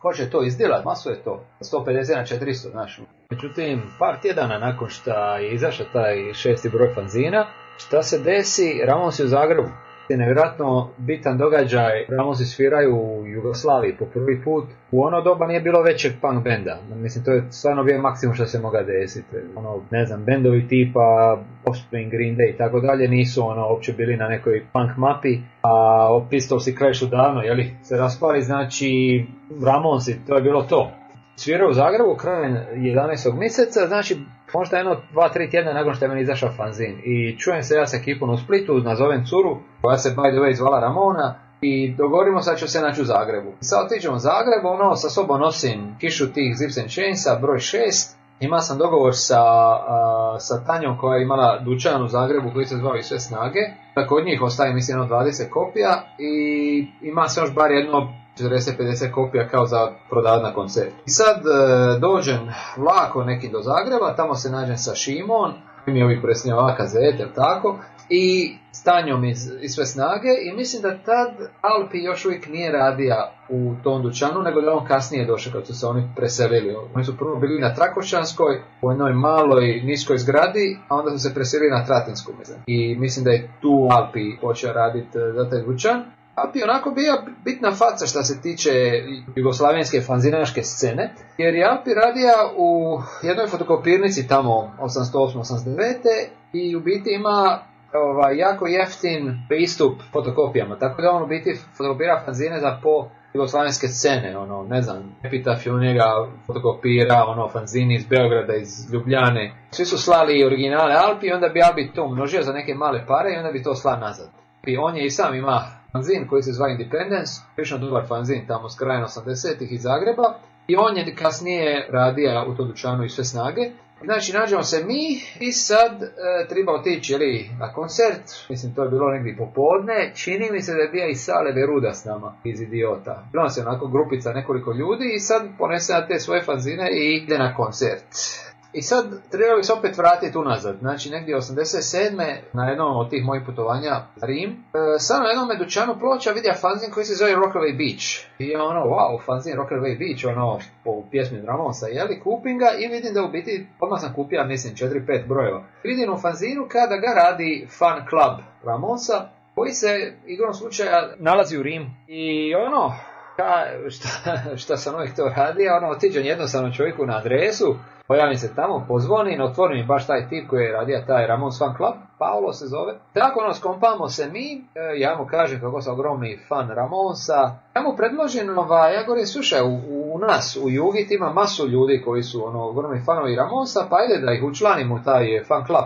Speaker 2: hoće to izdjelat, maso je to, 150 na 400, znaš. Međutim, par tjedana nakon što je izašao taj šesti broj fanzina, Šta se desi? je u Zagrebu. Je nevjerojatno bitan događaj. Ramonsi sviraju u Jugoslaviji po prvi put. U ono doba nije bilo većeg punk benda. Mislim, to je stvarno bio maksimum što se moga desiti. Ono, ne znam, bendovi tipa Offspring, Green Day i tako dalje nisu ono uopće bili na nekoj punk mapi. A Pistols i davno, jeli, se raspali, znači Ramonsi, to je bilo to. Svira u Zagrebu krajem 11. mjeseca, znači možda jedno, dva, tri tjedna nakon što je meni izašao fanzin. I čujem se ja s ekipom u Splitu, nazovem curu, koja se by the way zvala Ramona, i dogovorimo sad ću se naći u Zagrebu. Sad otiđem u Zagrebu, ono, sa sobom nosim kišu tih Zips and Chainsa, broj 6, ima sam dogovor sa, sa Tanjom koja je imala dućan u Zagrebu koji se zvao i sve snage. kod od njih ostaje mislim jedno 20 kopija i ima se još bar jedno 40-50 kopija kao za prodat na koncert. I sad e, dođem lako neki do Zagreba, tamo se nađem sa Šimon, mi je ovih presnjava kazete, tako, i stanjom iz, iz sve snage i mislim da tad Alpi još uvijek nije radija u tom dućanu, nego da je on kasnije došao kad su se oni preselili. Oni su prvo bili na Trakošćanskoj, u jednoj maloj niskoj zgradi, a onda su se preselili na Tratinsku. I mislim da je tu Alpi počeo raditi e, za taj dućan a bi onako bio bitna faca što se tiče jugoslavenske fanzinaške scene, jer je Alpi radija u jednoj fotokopirnici tamo 808-89 i u biti ima ovaj, jako jeftin pristup fotokopijama, tako da on u biti fotokopira fanzine za po jugoslavenske scene, ono, ne znam, Epitaf njega fotokopira, ono, fanzini iz Beograda, iz Ljubljane. Svi su slali originale Alpi i onda bi Alpi to množio za neke male pare i onda bi to slao nazad. I on je i sam ima fanzin koji se zva Independence, prično dobar fanzin tamo s krajem 80-ih iz Zagreba. I on je kasnije radija u to dućanu i sve snage. Znači, nađemo se mi i sad e, treba otići na koncert, mislim to je bilo negdje popodne, čini mi se da je bio i Sale Veruda s nama iz Idiota. Bilo se onako grupica nekoliko ljudi i sad ponese na te svoje fanzine i ide na koncert. I sad treba bi se opet vratiti unazad. Znači negdje 87. na jednom od tih mojih putovanja Rim, e, sam na jednom medućanu ploča vidio fanzin koji se zove Rockaway Beach. I ono, wow, fanzin Rockaway Beach, ono, po pjesmi Ramonsa, jeli, kupim ga i vidim da u biti, odmah sam kupio, mislim, 4-5 brojeva. Vidim u fanzinu kada ga radi fan club Ramonsa, koji se igrom slučaja nalazi u Rim. I ono, ka, šta, šta sam uvijek to radio, ono, otiđem jednostavno čovjeku na adresu, Pojavim se tamo, pozvonim, otvorim baš taj tip koji je radio taj Ramon fan Club, Paolo se zove. Tako nas ono, skompamo se mi, e, ja mu kažem kako sam ogromni fan Ramonsa. Ja mu predložim, ova, ja govorim, slušaj, u, nas, u Jugit ima masu ljudi koji su ono, ogromni fanovi Ramonsa, pa ide da ih učlanimo u taj e, fan club.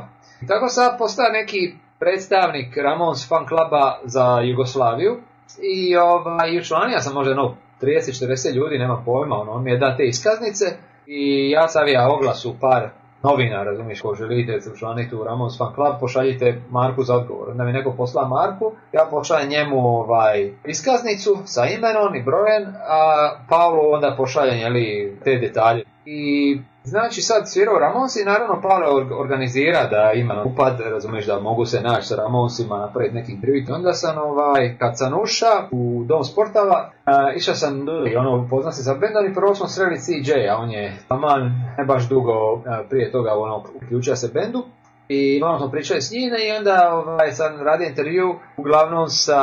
Speaker 2: tako sad postaje neki predstavnik Ramons fan kluba za Jugoslaviju i ovaj, učlanija sam možda no, 30-40 ljudi, nema pojma, ono, on mi je da te iskaznice i ja sam ja oglasu par novina, razumiješ, ko želite se učlaniti u Ramos fan club, pošaljite Marku za odgovor. Onda mi neko posla Marku, ja pošaljem njemu ovaj iskaznicu sa imenom i brojem, a Paolo onda pošalje jeli, te detalje. I Znači sad svirao Ramons i naravno Pavle organizira da ima upad, razumiješ da mogu se naći sa Ramonsima napraviti nekim privit. Onda sam ovaj, kad sam uša u dom sportava, uh, išao sam i ono pozna se sa bendom i prvo smo sreli CJ, a on je taman ne baš dugo prije toga ono uključio se bendu i malo ono smo pričali s njima i onda ovaj, sam radio intervju uglavnom sa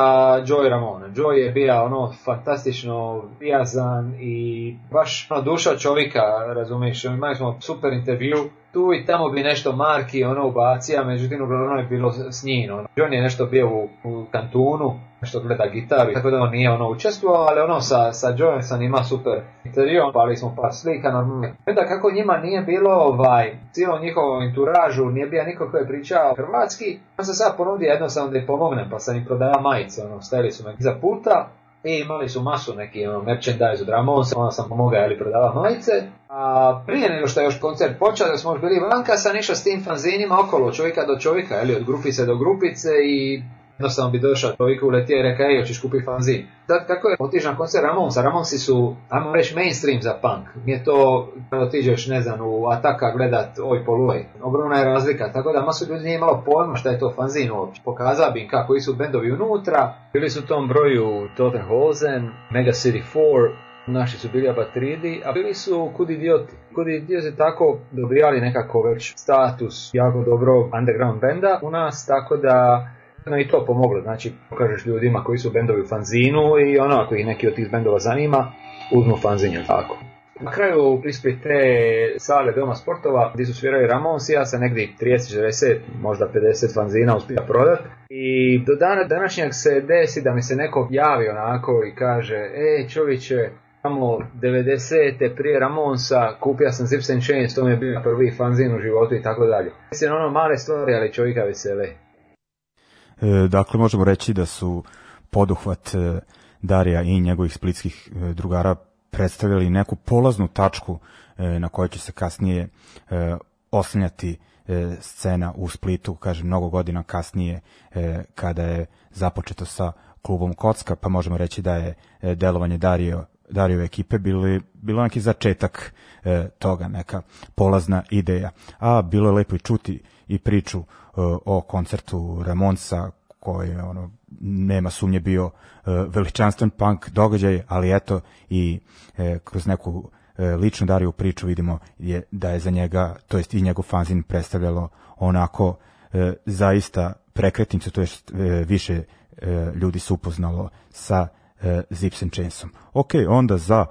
Speaker 2: Joey Ramonom. Joey je bio ono fantastično prijazan i baš ono, duša čovjeka, razumiješ, imali smo super intervju, tu i tamo bi nešto Marki ono ubacija, međutim uglavnom je bilo s njim. Ono. je nešto bio u, u kantunu, što gleda gitaru, tako da on nije ono učestvovao, ali ono sa, sa ima super intervju, pali smo par slika, normalno. Onda e kako njima nije bilo ovaj, cijelo njihovom inturažu, nije bio niko koji je pričao hrvatski, on se sad ponudio jednostavno da im pomognem, pa sam im prodavao majice, ono, stajali su me iza puta, i imali su masu neki ono, merchandise od Ramonsa, onda sam pomogao ili prodava majice. A prije nego što je još koncert počeo, da smo još bili vanka, sam išao s tim fanzinima okolo, čovjeka do čovjeka, ili od grupice do grupice i jednostavno bi došao čovjek uletio i rekao, ej, hoćeš kupi fanzin. Da, tako je otišao na koncert Ramonsa, Ramonsi su, ajmo reći, mainstream za punk. Nije to kada otiđeš, ne znam, u Ataka gledat oj poluj. Ogromna je razlika, tako da masu ljudi nije imalo pojma šta je to fanzin uopće. Pokazao bi im kako su bendovi unutra. Bili su u tom broju Tottenhausen, Mega City 4, Naši su bili abatridi, a bili su kud idioti. Kud idioti tako dobijali nekako već status jako dobrog underground benda u nas, tako da i to pomoglo, znači pokažeš ljudima koji su bendovi u fanzinu i ono ako ih neki od tih bendova zanima, uzmu fanzin tako. Na kraju ispred te sale doma sportova gdje su svirali Ramonsi, ja sam negdje 30, 40, možda 50 fanzina uspija prodat. I do dana današnjeg se desi da mi se neko javi onako i kaže, e čovječe, tamo 90. prije Ramonsa kupio sam Zips and Chains, to mi je bio prvi fanzin u životu i tako dalje. Mislim, ono male stvari, ali čovjeka vesele.
Speaker 1: E, dakle, možemo reći da su poduhvat e, Darija i njegovih splitskih e, drugara predstavili neku polaznu tačku na kojoj će se kasnije oslanjati scena u Splitu, kažem, mnogo godina kasnije kada je započeto sa klubom Kocka, pa možemo reći da je delovanje Dario Dario ekipe bilo neki začetak toga, neka polazna ideja. A bilo je lepo i čuti i priču Eh, o koncertu Ramonsa koji ono nema sumnje bio eh, veličanstven punk događaj, ali eto i eh, kroz neku ličnu Dariju priču vidimo je da je za njega, to jest i njegov fanzin predstavljalo onako zaista prekretnicu, to jest više ljudi se upoznalo sa uh, Zips Ok, onda za e,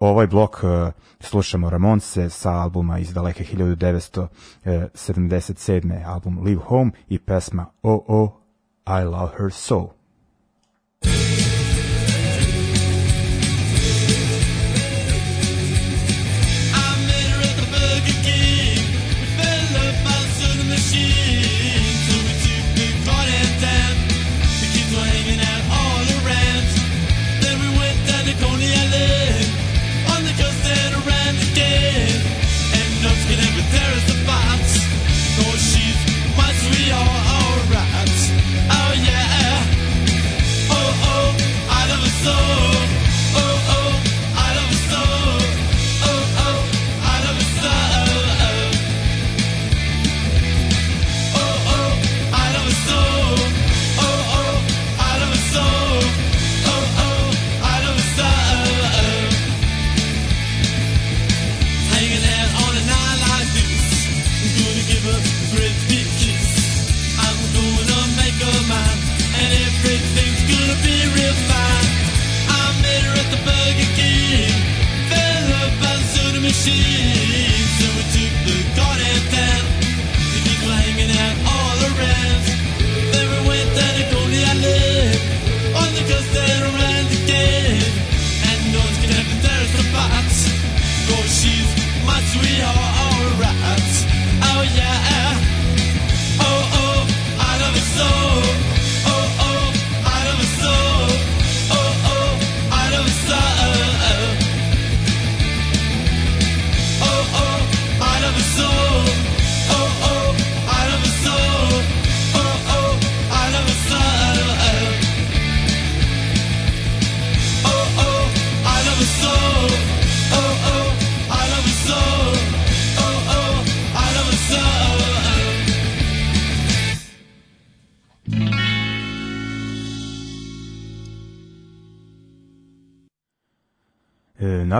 Speaker 1: ovaj blok e, slušamo Ramonse sa albuma iz daleke 1977. album Live Home i pesma Oh Oh, I Love Her So.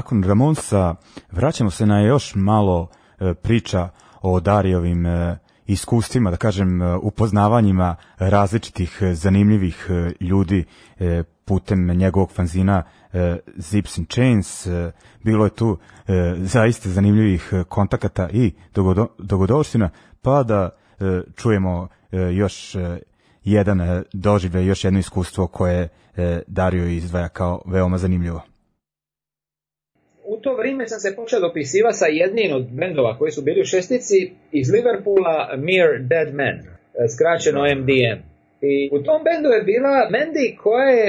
Speaker 1: nakon Ramonsa vraćamo se na još malo e, priča o Darijovim e, iskustvima, da kažem e, upoznavanjima različitih zanimljivih ljudi putem njegovog fanzina Zips and Chains. Bilo je tu zaista zanimljivih kontakata i dogodovština, pa da čujemo još jedan dožive, još jedno iskustvo koje Dario izdvaja kao veoma zanimljivo
Speaker 2: u to vrijeme sam se počeo dopisivati sa jednim od bendova koji su bili u šestici iz Liverpoola, Mere Dead Man, e, skraćeno MDM. I u tom bendu je bila Mandy koja je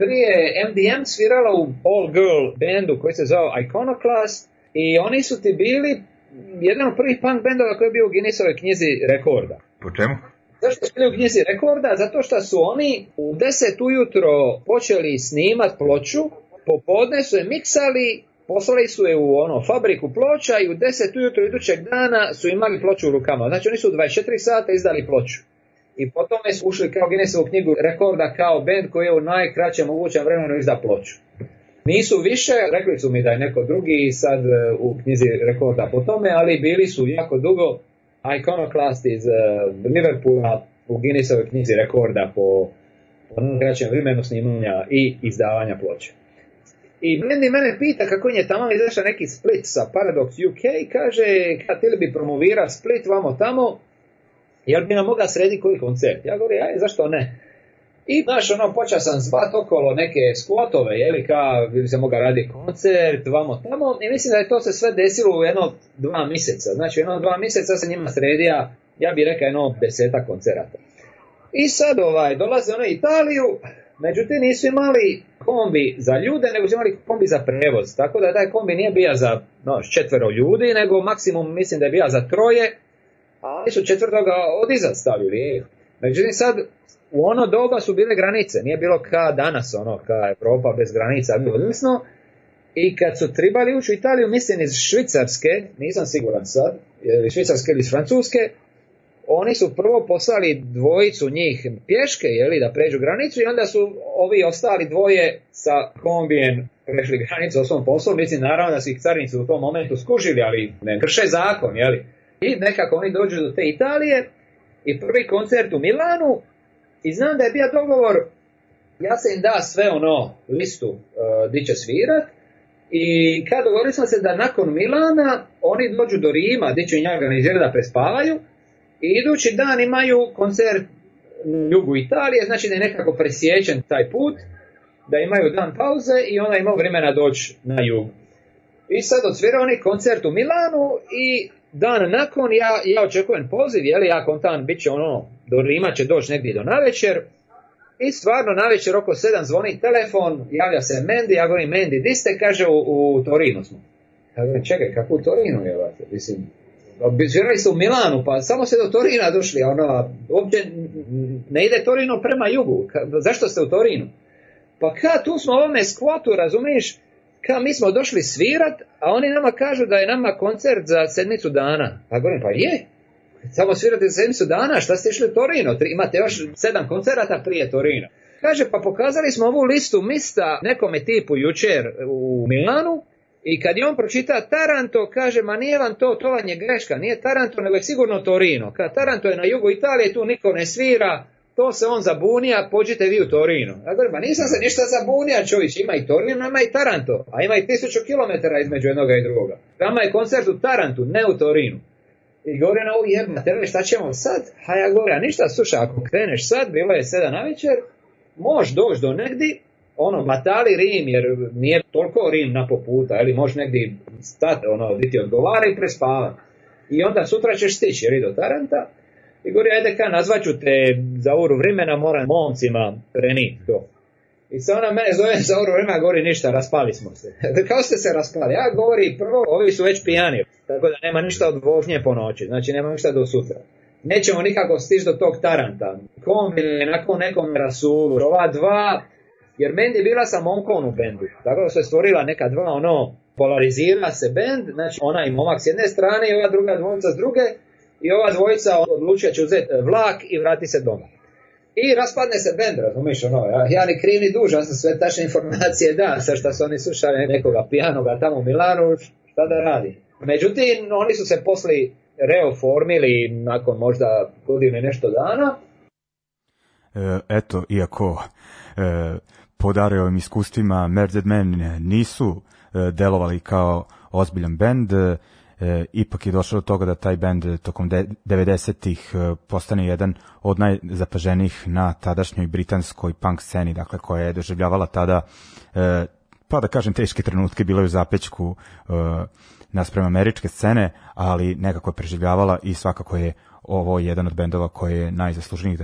Speaker 2: prije MDM svirala u all girl bendu koji se zvao Iconoclast i oni su ti bili jedan od prvih punk bendova koji je bio u Guinnessove knjizi rekorda.
Speaker 1: Po čemu?
Speaker 2: Zašto su bili u knjizi rekorda? Zato što su oni u deset ujutro počeli snimat ploču, popodne su je miksali poslali su je u ono fabriku ploča i u 10 ujutro idućeg dana su imali ploču u rukama. Znači oni su u 24 sata izdali ploču. I potom su ušli kao Guinnessovu knjigu rekorda kao band koji je u najkraćem mogućem vremenu izda ploču. Nisu više, rekli su mi da je neko drugi sad e, u knjizi rekorda po tome, ali bili su jako dugo Iconoclast iz e, Liverpoola u Guinnessovoj knjizi rekorda po najkraćem vremenu snimanja i izdavanja ploče. I meni mene pita kako je tamo izašao neki split sa Paradox UK, kaže, kad htjeli bi promovira split vamo tamo, jer bi nam mogao srediti koji koncert. Ja govorim, aj, zašto ne? I, znaš, ono, počeo sam zvat okolo neke skvotove, je li, ka, bi se moga raditi koncert, vamo tamo, i mislim da je to se sve desilo u jedno dva mjeseca. Znači, jedno dva mjeseca se njima sredija, ja bih rekao, jedno deseta koncerata. I sad, ovaj, dolaze ono Italiju, Međutim, nisu imali kombi za ljude, nego su imali kombi za prevoz. Tako da taj kombi nije bio za no, četvero ljudi, nego maksimum mislim da je bio za troje, ali su četvrtoga iza stavili. Međutim, sad u ono doba su bile granice, nije bilo ka danas, ono, ka Europa bez granica, odnosno, i kad su trebali ući u Italiju, mislim iz Švicarske, nisam siguran sad, ili Švicarske ili iz Francuske, oni su prvo poslali dvojicu njih pješke, jeli, da pređu granicu i onda su ovi ostali dvoje sa kombijem prešli granicu o svom poslu. Mislim, naravno da su ih carnici u tom momentu skužili, ali ne krše zakon, jeli. I nekako oni dođu do te Italije i prvi koncert u Milanu i znam da je bio dogovor ja se im da sve ono listu uh, di će svirat i kad dogovorili sam se da nakon Milana oni dođu do Rima gdje će njega organizirati da prespavaju i idući dan imaju koncert u jugu Italije, znači da je nekako presjećen taj put, da imaju dan pauze i ona ima vremena doći na jug. I sad odsvira oni koncert u Milanu i dan nakon ja, ja očekujem poziv, li ja kontan bit će ono, do Rima će doći negdje do navečer. I stvarno navečer oko sedam zvoni telefon, javlja se Mendi, ja govorim Mendi, di ste, kaže u, u Torinu smo. Ja čekaj, kako u Torinu je, mislim, žirali su u Milanu, pa samo se do Torina došli, ono, uopće ne ide Torino prema jugu, zašto ste u Torinu? Pa ka, tu smo ovome skvatu, razumiješ, ka, mi smo došli svirat, a oni nama kažu da je nama koncert za sedmicu dana. Pa govorim, pa je, samo svirate za sedmicu dana, šta ste išli u Torino, Tri, imate još sedam koncerata prije Torina. Kaže, pa pokazali smo ovu listu mista nekome tipu jučer u Milanu, i kad je on pročita Taranto, kaže, ma nije vam to, to vam je greška, nije Taranto, nego je sigurno Torino. Kad Taranto je na jugu Italije, tu niko ne svira, to se on zabunija, pođite vi u Torino. Ja govorim, ma nisam se ništa zabunija, čovjek, ima i Torino, ima i Taranto, a ima i tisuću kilometara između jednoga i drugoga. Tamo je koncert u Tarantu, ne u Torinu. I govore, na ovu šta ćemo sad? A ja govorim, ništa, slušaj, ako kreneš sad, bilo je sedam na večer, možeš doći do negdje, ono, matali Rim, jer nije toliko Rim na poputa, ili može negdje stati, ono, biti odgovara i prespava. I onda sutra ćeš stići, jer do Taranta, i govori, ajde ka, ću te za uru vremena, moram momcima preniti to. I se ona mene zove za uru vremena, govori ništa, raspali smo se. Kao ste se raspali? Ja govori, prvo, ovi su već pijani, tako da nema ništa od vožnje po noći, znači nema ništa do sutra nećemo nikako stići do tog Taranta. Kom ili nakon nekom rasulu. Ova dva jer bend je bila sa momkom u bendu. Tako da se stvorila neka dva ono, polarizira se bend, znači ona i momak s jedne strane i ova druga dvojica s druge. I ova dvojica odlučuje će uzeti eh, vlak i vrati se doma. I raspadne se bend, razumiješ, ono, ja, ja ni kriv ni dužan sam sve tačne informacije da, sa što su oni slušali nekoga pijanoga tamo u Milanu, šta da radi. Međutim, oni su se posli reoformili nakon možda godine nešto dana.
Speaker 1: E, eto, iako e, ovim iskustvima Merzed Men e, nisu e, delovali kao ozbiljan bend, e, ipak je došlo do toga da taj bend tokom 90-ih postane jedan od najzapaženijih na tadašnjoj britanskoj punk sceni, dakle koja je doživljavala tada pa da kažem teške trenutke bilo je u zapećku e, američke scene, ali nekako je preživljavala i svakako je ovo je jedan od bendova koji je najzaslužniji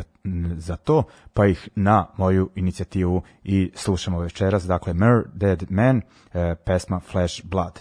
Speaker 1: za to, pa ih na moju inicijativu i slušamo večeras, dakle Mer Dead Man, eh, pesma Flash Blood.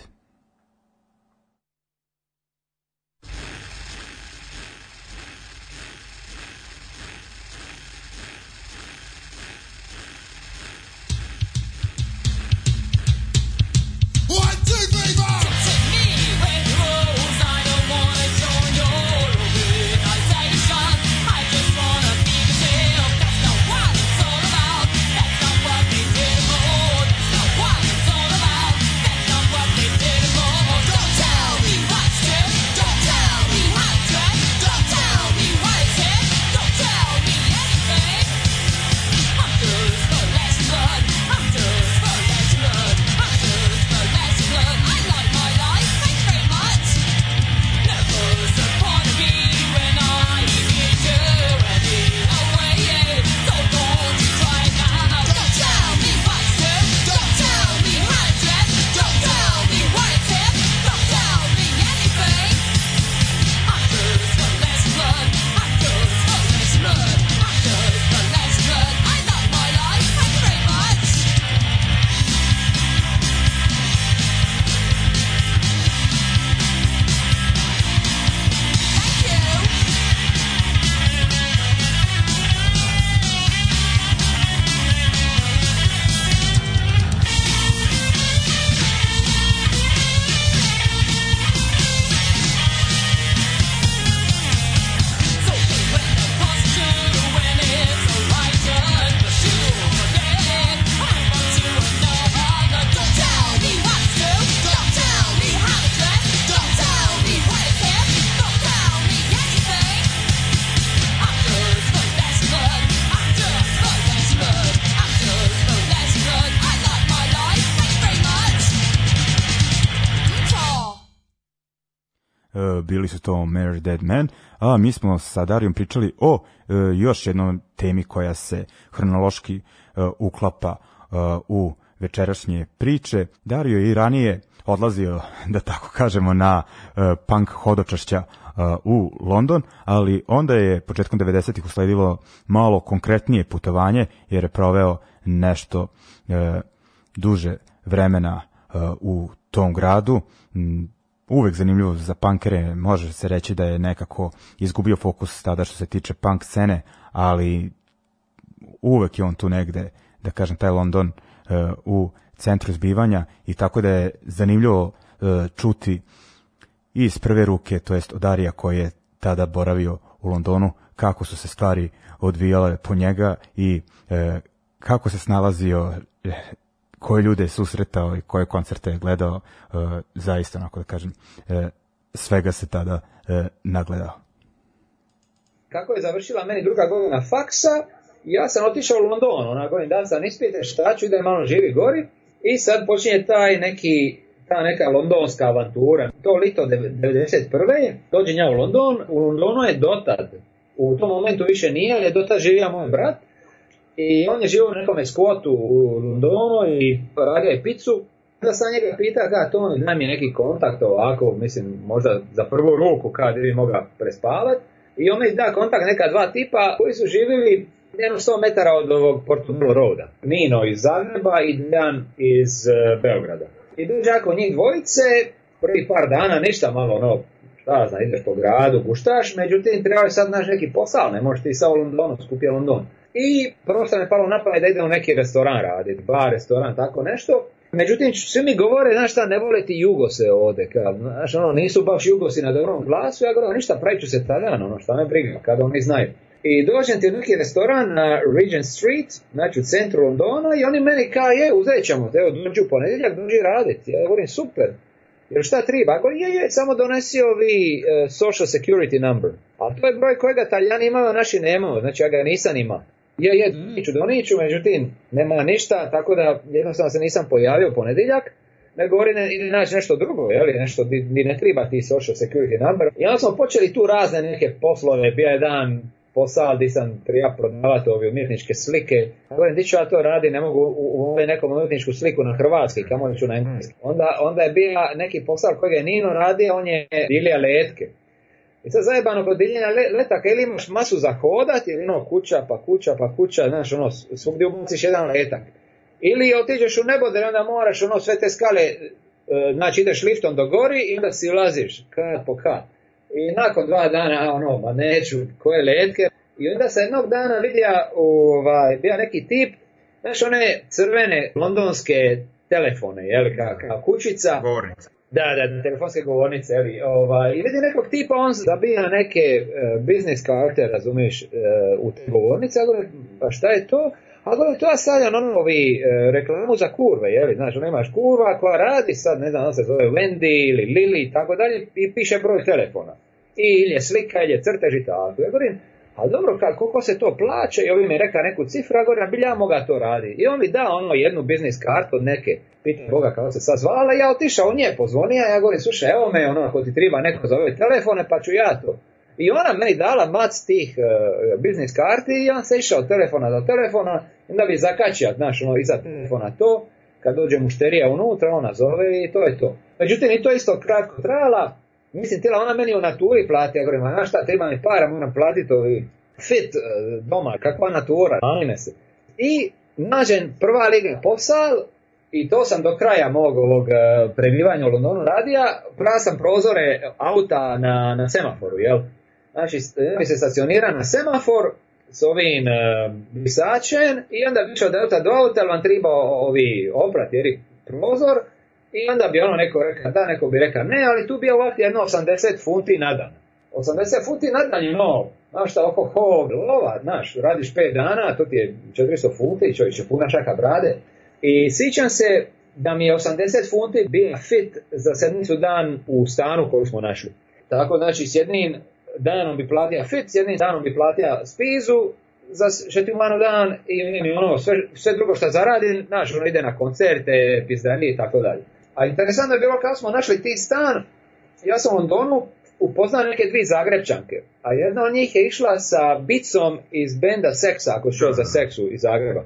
Speaker 1: bili su to Mary Dead Man, a mi smo sa Darijom pričali o e, još jednom temi koja se hronološki e, uklapa e, u večerašnje priče. Dario je i ranije odlazio, da tako kažemo, na punk hodočašća u London, ali onda je početkom 90-ih usledilo malo konkretnije putovanje, jer je proveo nešto duže vremena u tom gradu, uvek zanimljivo za punkere, može se reći da je nekako izgubio fokus tada što se tiče punk scene, ali uvek je on tu negde, da kažem, taj London eh, u centru zbivanja i tako da je zanimljivo eh, čuti iz prve ruke, to jest od Darija koji je tada boravio u Londonu, kako su se stvari odvijale po njega i eh, kako se snalazio koje ljude je susretao i koje koncerte je gledao, e, zaista, onako da kažem, e, svega se tada e, nagledao.
Speaker 2: Kako je završila meni druga godina faksa, ja sam otišao u London, ona godin dan sam ispijete šta ću, idem malo živi gori i sad počinje taj neki ta neka londonska avantura. To lito 1991. dođem ja u London, u Londonu je dotad. U tom momentu više nije, ali je dotad živio moj brat i on je živio u nekom skvotu u Londonu i radio je picu. Onda sam njega pitao, da, to on nam je neki kontakt ovako, mislim, možda za prvu ruku kad bi mogao prespavati. I on mi da kontakt neka dva tipa koji su živjeli jedno 100 metara od ovog Portugal Roada. Nino iz Zagreba i Dan iz e, Beograda. I dođe ako njih dvojice, prvi par dana ništa malo ono, šta zna, ideš po gradu, guštaš, međutim treba je sad naš neki posao, ne možeš ti sa u Londonu, skupi London i prvo sam je palo na da ide u neki restoran raditi, bar, restoran, tako nešto. Međutim, svi mi govore, znaš šta, ne vole ti jugose ovdje, kad, znaš, ono, nisu baš jugosi na dobrom glasu, ja govorim, ništa, pravit ću se tada, ono, šta me briga, kada oni znaju. I dođem ti u neki restoran na Regent Street, znači u centru Londona, i oni meni kao, je, uzet ćemo te, evo, dođu u ponedjeljak, dođi raditi. Ja govorim, super, jer šta treba? Ako je, je, samo donesi ovi e, social security number. A to je broj kojega Talijani imaju, naši nemaju. Znači, ja ga nisam imao. Je, je, mm. Doniću, Doniću, međutim, nema ništa, tako da jednostavno se nisam pojavio ponedjeljak, nego govori ne, ide naći nešto drugo, je nešto di, ne treba ti social security number. I onda smo počeli tu razne neke poslove, bio je dan posao gdje sam prija prodavati ove umjetničke slike. Govorim, gdje ću ja to radi, ne mogu u, u nekom umjetničku sliku na hrvatski, kamo ću na engleski. Mm. Onda, onda je bio neki posao kojeg je Nino radio, on je dilija letke. I sad zajebano kod diljenja letaka ili imaš masu za hodat, ili ono kuća pa kuća pa kuća, znaš ono, svugdje ubaciš jedan letak. Ili otiđeš u neboder i onda moraš ono sve te skale, e, znači ideš liftom do gori i onda si ulaziš, kad po kad. I nakon dva dana, ono, ma neću, koje letke. I onda se jednog dana vidio, ovaj, bio neki tip, znaš one crvene londonske telefone, jel, kao kućica. Da, da, telefonske govornice, evi, ovaj, i vidi nekog tipa, on zabija neke e, biznis karte, razumiješ, e, u te govornice, a pa šta je to? A gledaj, to ja stavljam ono ovi e, reklamu za kurve, jeli, znaš, ono imaš kurva koja radi sad, ne znam, ono se zove Wendy ili Lili i tako dalje, i piše broj telefona. I ili je slika, ili je crtež i tako. Ja govorim, ali dobro, koliko se to plaća i ovim mi reka neku cifru, ja govorim, bilja moga to radi. I on mi da ono jednu biznis kartu od neke, pita Boga kako se sad zvala, ja otišao nje, pozvonija, ja govorim, slušaj, evo me, ono, ako ti treba neko za ove telefone, pa ću ja to. I ona meni dala mac tih e, biznis karti i on se išao od telefona do telefona, onda bi zakačio, znaš, ono, iza mm. telefona to, kad dođe mušterija unutra, ona zove i to je to. Međutim, i to isto kratko trajala, Mislim, tjela ona meni u naturi plati, ja govorim, a šta, treba mi para, moram platiti ovi fit e, doma, kakva natura, anime se. I nađen prva liga popsal, i to sam do kraja mog ovog e, prebivanja u Londonu radija, prava sam prozore auta na, na semaforu, jel? Znači, e, mi se stacionira na semafor s ovim visačem i onda više od auta do auta, vam treba ovi oprat, jer prozor, i onda bi ono neko rekao da, neko bi rekao ne, ali tu bi ja jedno 80 funti na dan. 80 funti na dan je no, Znaš šta, oko ho, lova, znaš, radiš 5 dana, to ti je 400 funti, čovječe, puna čaka brade. I sjećam se da mi je 80 funti bio fit za sedmicu dan u stanu koju smo našli. Tako znači s jednim danom bi platio fit, s jednim danom bi platio spizu za šetimanu dan i, ono, sve, sve drugo što zaradi, znaš, ono ide na koncerte, pizdani i tako dalje. A interesantno je bilo kada smo našli ti stan, ja sam u Londonu upoznao neke dvije Zagrebčanke. a jedna od njih je išla sa bicom iz benda Seksa, ako što za Seksu iz Zagreba.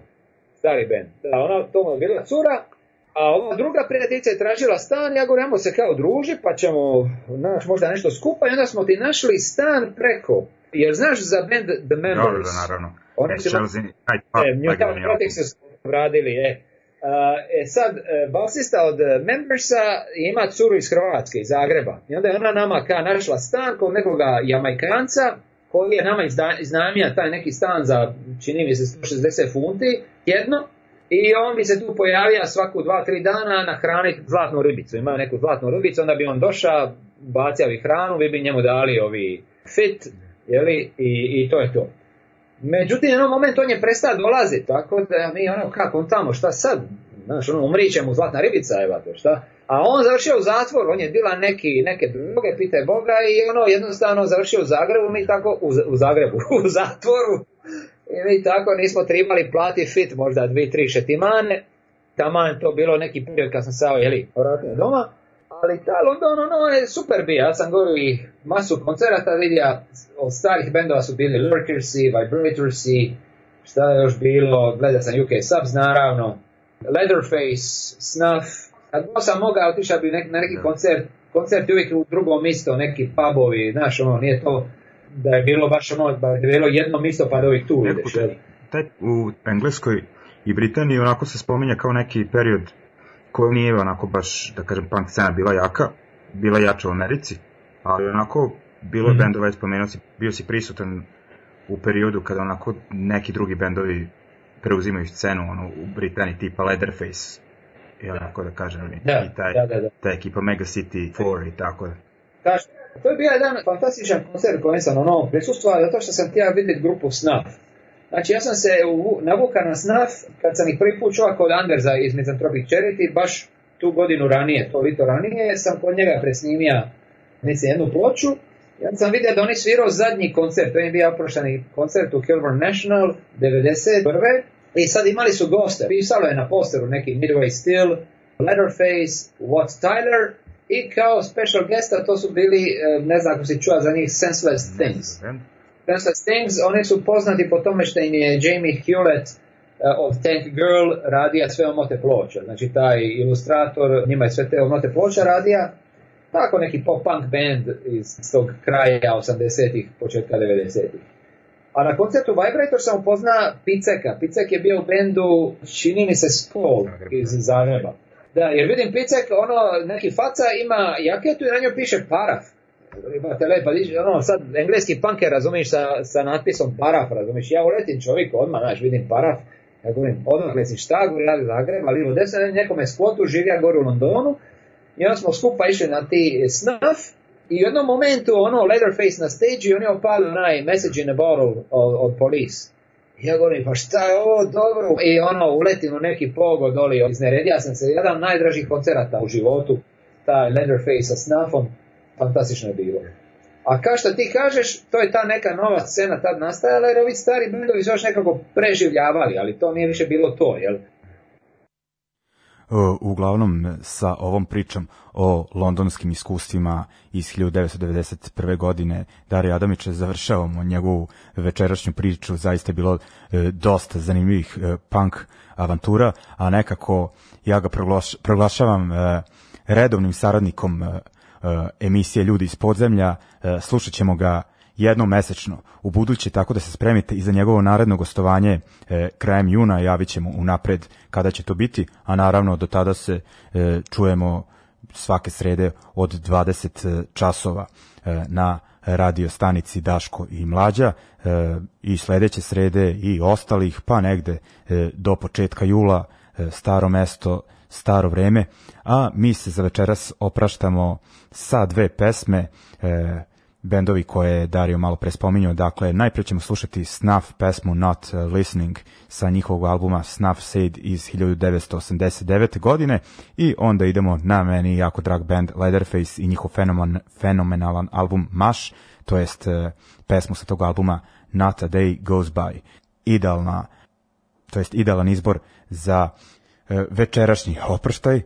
Speaker 2: Stari bend. Da, ona to je bila cura, a ova druga prijateljica je tražila stan, ja govorim, se kao druži, pa ćemo možda nešto skupa i onda smo ti našli stan preko. Jer znaš za band The Members?
Speaker 1: naravno.
Speaker 2: Oni su... Radili, pa, e. Pa E, e sad, e, basista od e, Membersa ima curu iz Hrvatske, iz Zagreba. I onda je ona nama ka našla stan kod nekoga jamajkanca, koji je nama iznajmija taj neki stan za, čini mi se, 160 funti jedno. I on bi se tu pojavio svaku dva, tri dana na hrani zlatnu ribicu. Ima neku zlatnu ribicu, onda bi on došao, bacio bi hranu, vi bi njemu dali ovi fit, jeli, i, i to je to. Međutim, u jednom momentu on je prestao dolaziti, tako da mi ono, kako on tamo, šta sad? Znaš, ono, umriće mu zlatna ribica, evo, šta? A on završio u zatvoru, on je bila neki, neke druge, pite Boga i ono, jednostavno završio u Zagrebu, mi tako, u, Zagrebu, u zatvoru. I mi tako nismo trebali plati fit možda dvi, tri šetimane. Taman to bilo neki period kad sam sao, jeli, vratio doma ostale i tal, onda ono, ono je super bio, ja sam govorio i masu koncerata vidio, od starih bendova su bili Vibrators i šta je još bilo, gledao sam UK Subs naravno, Leatherface, Snuff, kad god sam mogao otišao bi nek, na neki koncert, koncert je uvijek u drugom mjestu, neki pubovi, znaš, ono, nije to da je bilo baš ono, da je bilo jedno mjesto pa da uvijek tu ideš.
Speaker 1: u Engleskoj i Britaniji onako se spominja kao neki period koja nije onako baš, da kažem, punk scena bila jaka, bila jača u Americi, ali onako, bilo je mm. -hmm. bendova, spomenuo si, bio si prisutan u periodu kada onako neki drugi bendovi preuzimaju scenu, ono, u Britaniji tipa Leatherface, i onako da kažem, da, i taj, da, da, da. ta ekipa Mega City 4 i tako da. Kažem,
Speaker 2: to je bio jedan fantastičan koncert kojem sam ono prisustva, zato što sam htio vidjeti grupu Snuff Znači ja sam se u, navukao na snaf kad sam ih prvi put čuo kod Andersa iz Mizantropic Charity, baš tu godinu ranije, to lito ranije, sam kod njega presnimio mislim, jednu ploču Ja sam vidio da oni svirao zadnji koncert, to je bio oprošteni koncert u Kilburn National 1991. I sad imali su goste, pisalo je na posteru neki Midway Steel, Letterface, Watt Tyler i kao special guesta to su bili, eh, ne znam ako si čuo za njih, Senseless Things. Kansas Things, one su poznati po tome što im je Jamie Hewlett eh, od Tank Girl radija sve omote ploča. Znači taj ilustrator njima je sve te omote ploča radija. Tako neki pop-punk band iz tog kraja 80-ih, početka 90-ih. A na koncertu Vibrator sam upozna Piceka. Picek je bio u bendu, čini mi se, Skol iz Zagreba. Da, jer vidim Picek, ono, neki faca ima jaketu i na njoj piše paraf imate lepa ono, sad, engleski punker, razumiješ, sa, sa natpisom paraf, razumiješ, ja uletim čovjek odmah, znaš, vidim paraf, ja govorim, odmah si šta, govorim, ja Zagreb, ali u desne nekome skotu, živi ja gore u Londonu, i onda smo skupa išli na ti snuff, i u jednom momentu, ono, Leatherface na stage i on je na onaj message in a bottle od, od police. I ja govorim, pa šta je ovo dobro? I ono, uletim u neki pogod doli, ono, izneredio sam se, jedan najdražih koncerata u životu, taj Leatherface sa snuffom, fantastično je bilo. A kao što ti kažeš, to je ta neka nova scena tad nastajala, jer ovi stari bendovi su još nekako preživljavali, ali to nije više bilo to, jel? E,
Speaker 1: uglavnom, sa ovom pričom o londonskim iskustvima iz 1991. godine, Dari Adamić je završavamo njegovu večerašnju priču, zaista je bilo e, dosta zanimljivih e, punk avantura, a nekako ja ga proglašavam redovnim saradnikom E, emisije Ljudi iz podzemlja, e, slušat ćemo ga jednom mesečno u tako da se spremite i za njegovo naredno gostovanje e, krajem juna, javit ćemo unapred kada će to biti, a naravno do tada se čujemo svake srede od 20 časova na radio stanici Daško i Mlađa i sljedeće srede i ostalih, pa negde do početka jula, staro mesto, staro vreme, a mi se za večeras opraštamo sa dve pesme, e, bendovi koje je Dario malo pre spominjao, dakle najprije ćemo slušati Snuff pesmu Not Listening sa njihovog albuma Snuff Said iz 1989. godine i onda idemo na meni jako drag band Leatherface i njihov fenomenalan album Mash, to jest e, pesmu sa tog albuma Not a Day Goes By. Idealna, to jest idealan izbor za E, večerašnji oprštaj. E,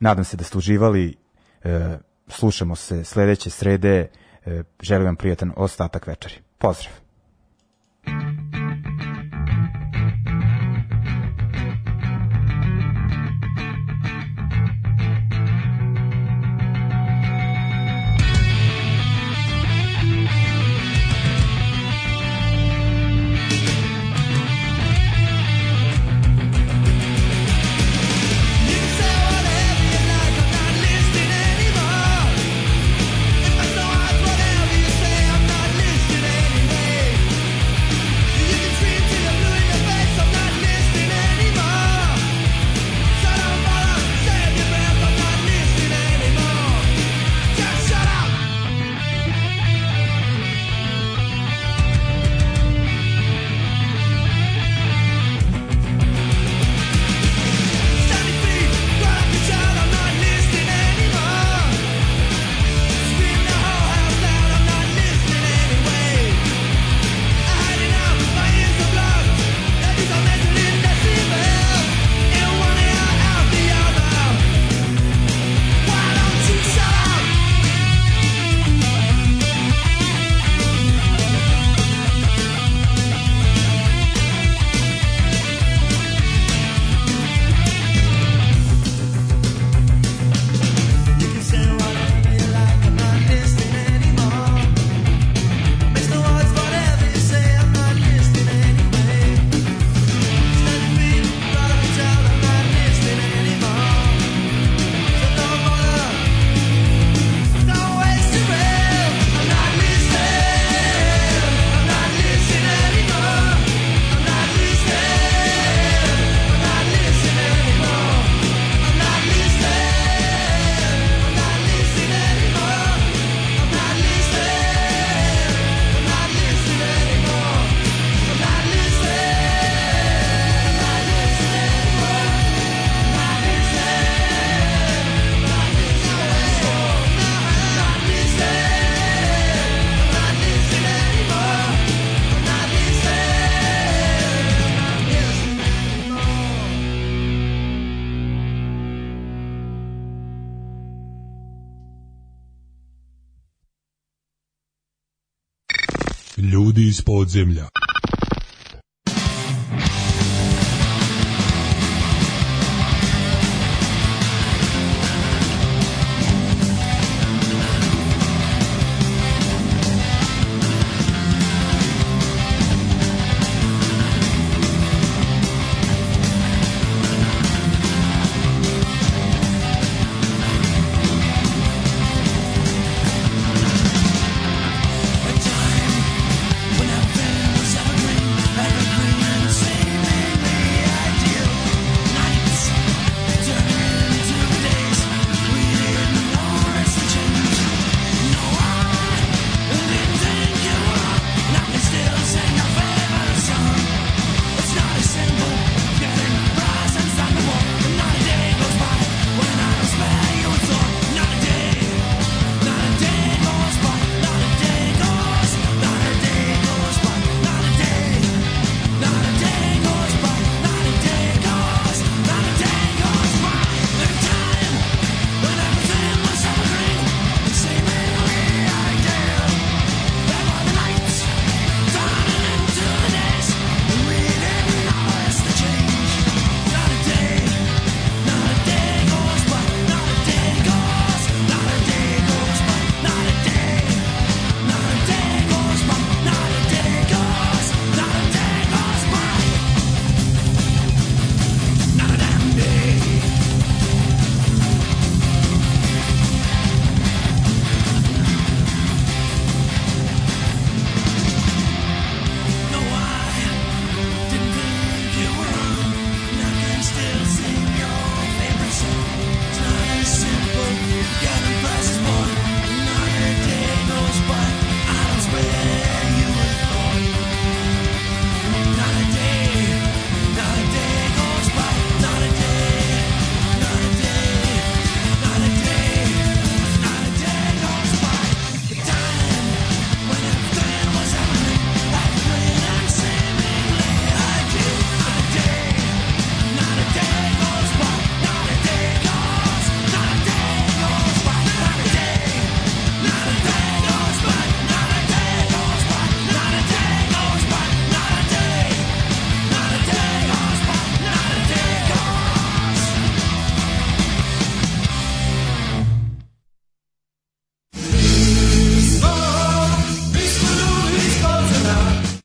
Speaker 1: nadam se da ste uživali. E, slušamo se sledeće srede. Želim vam prijatan ostatak večeri. Pozdrav!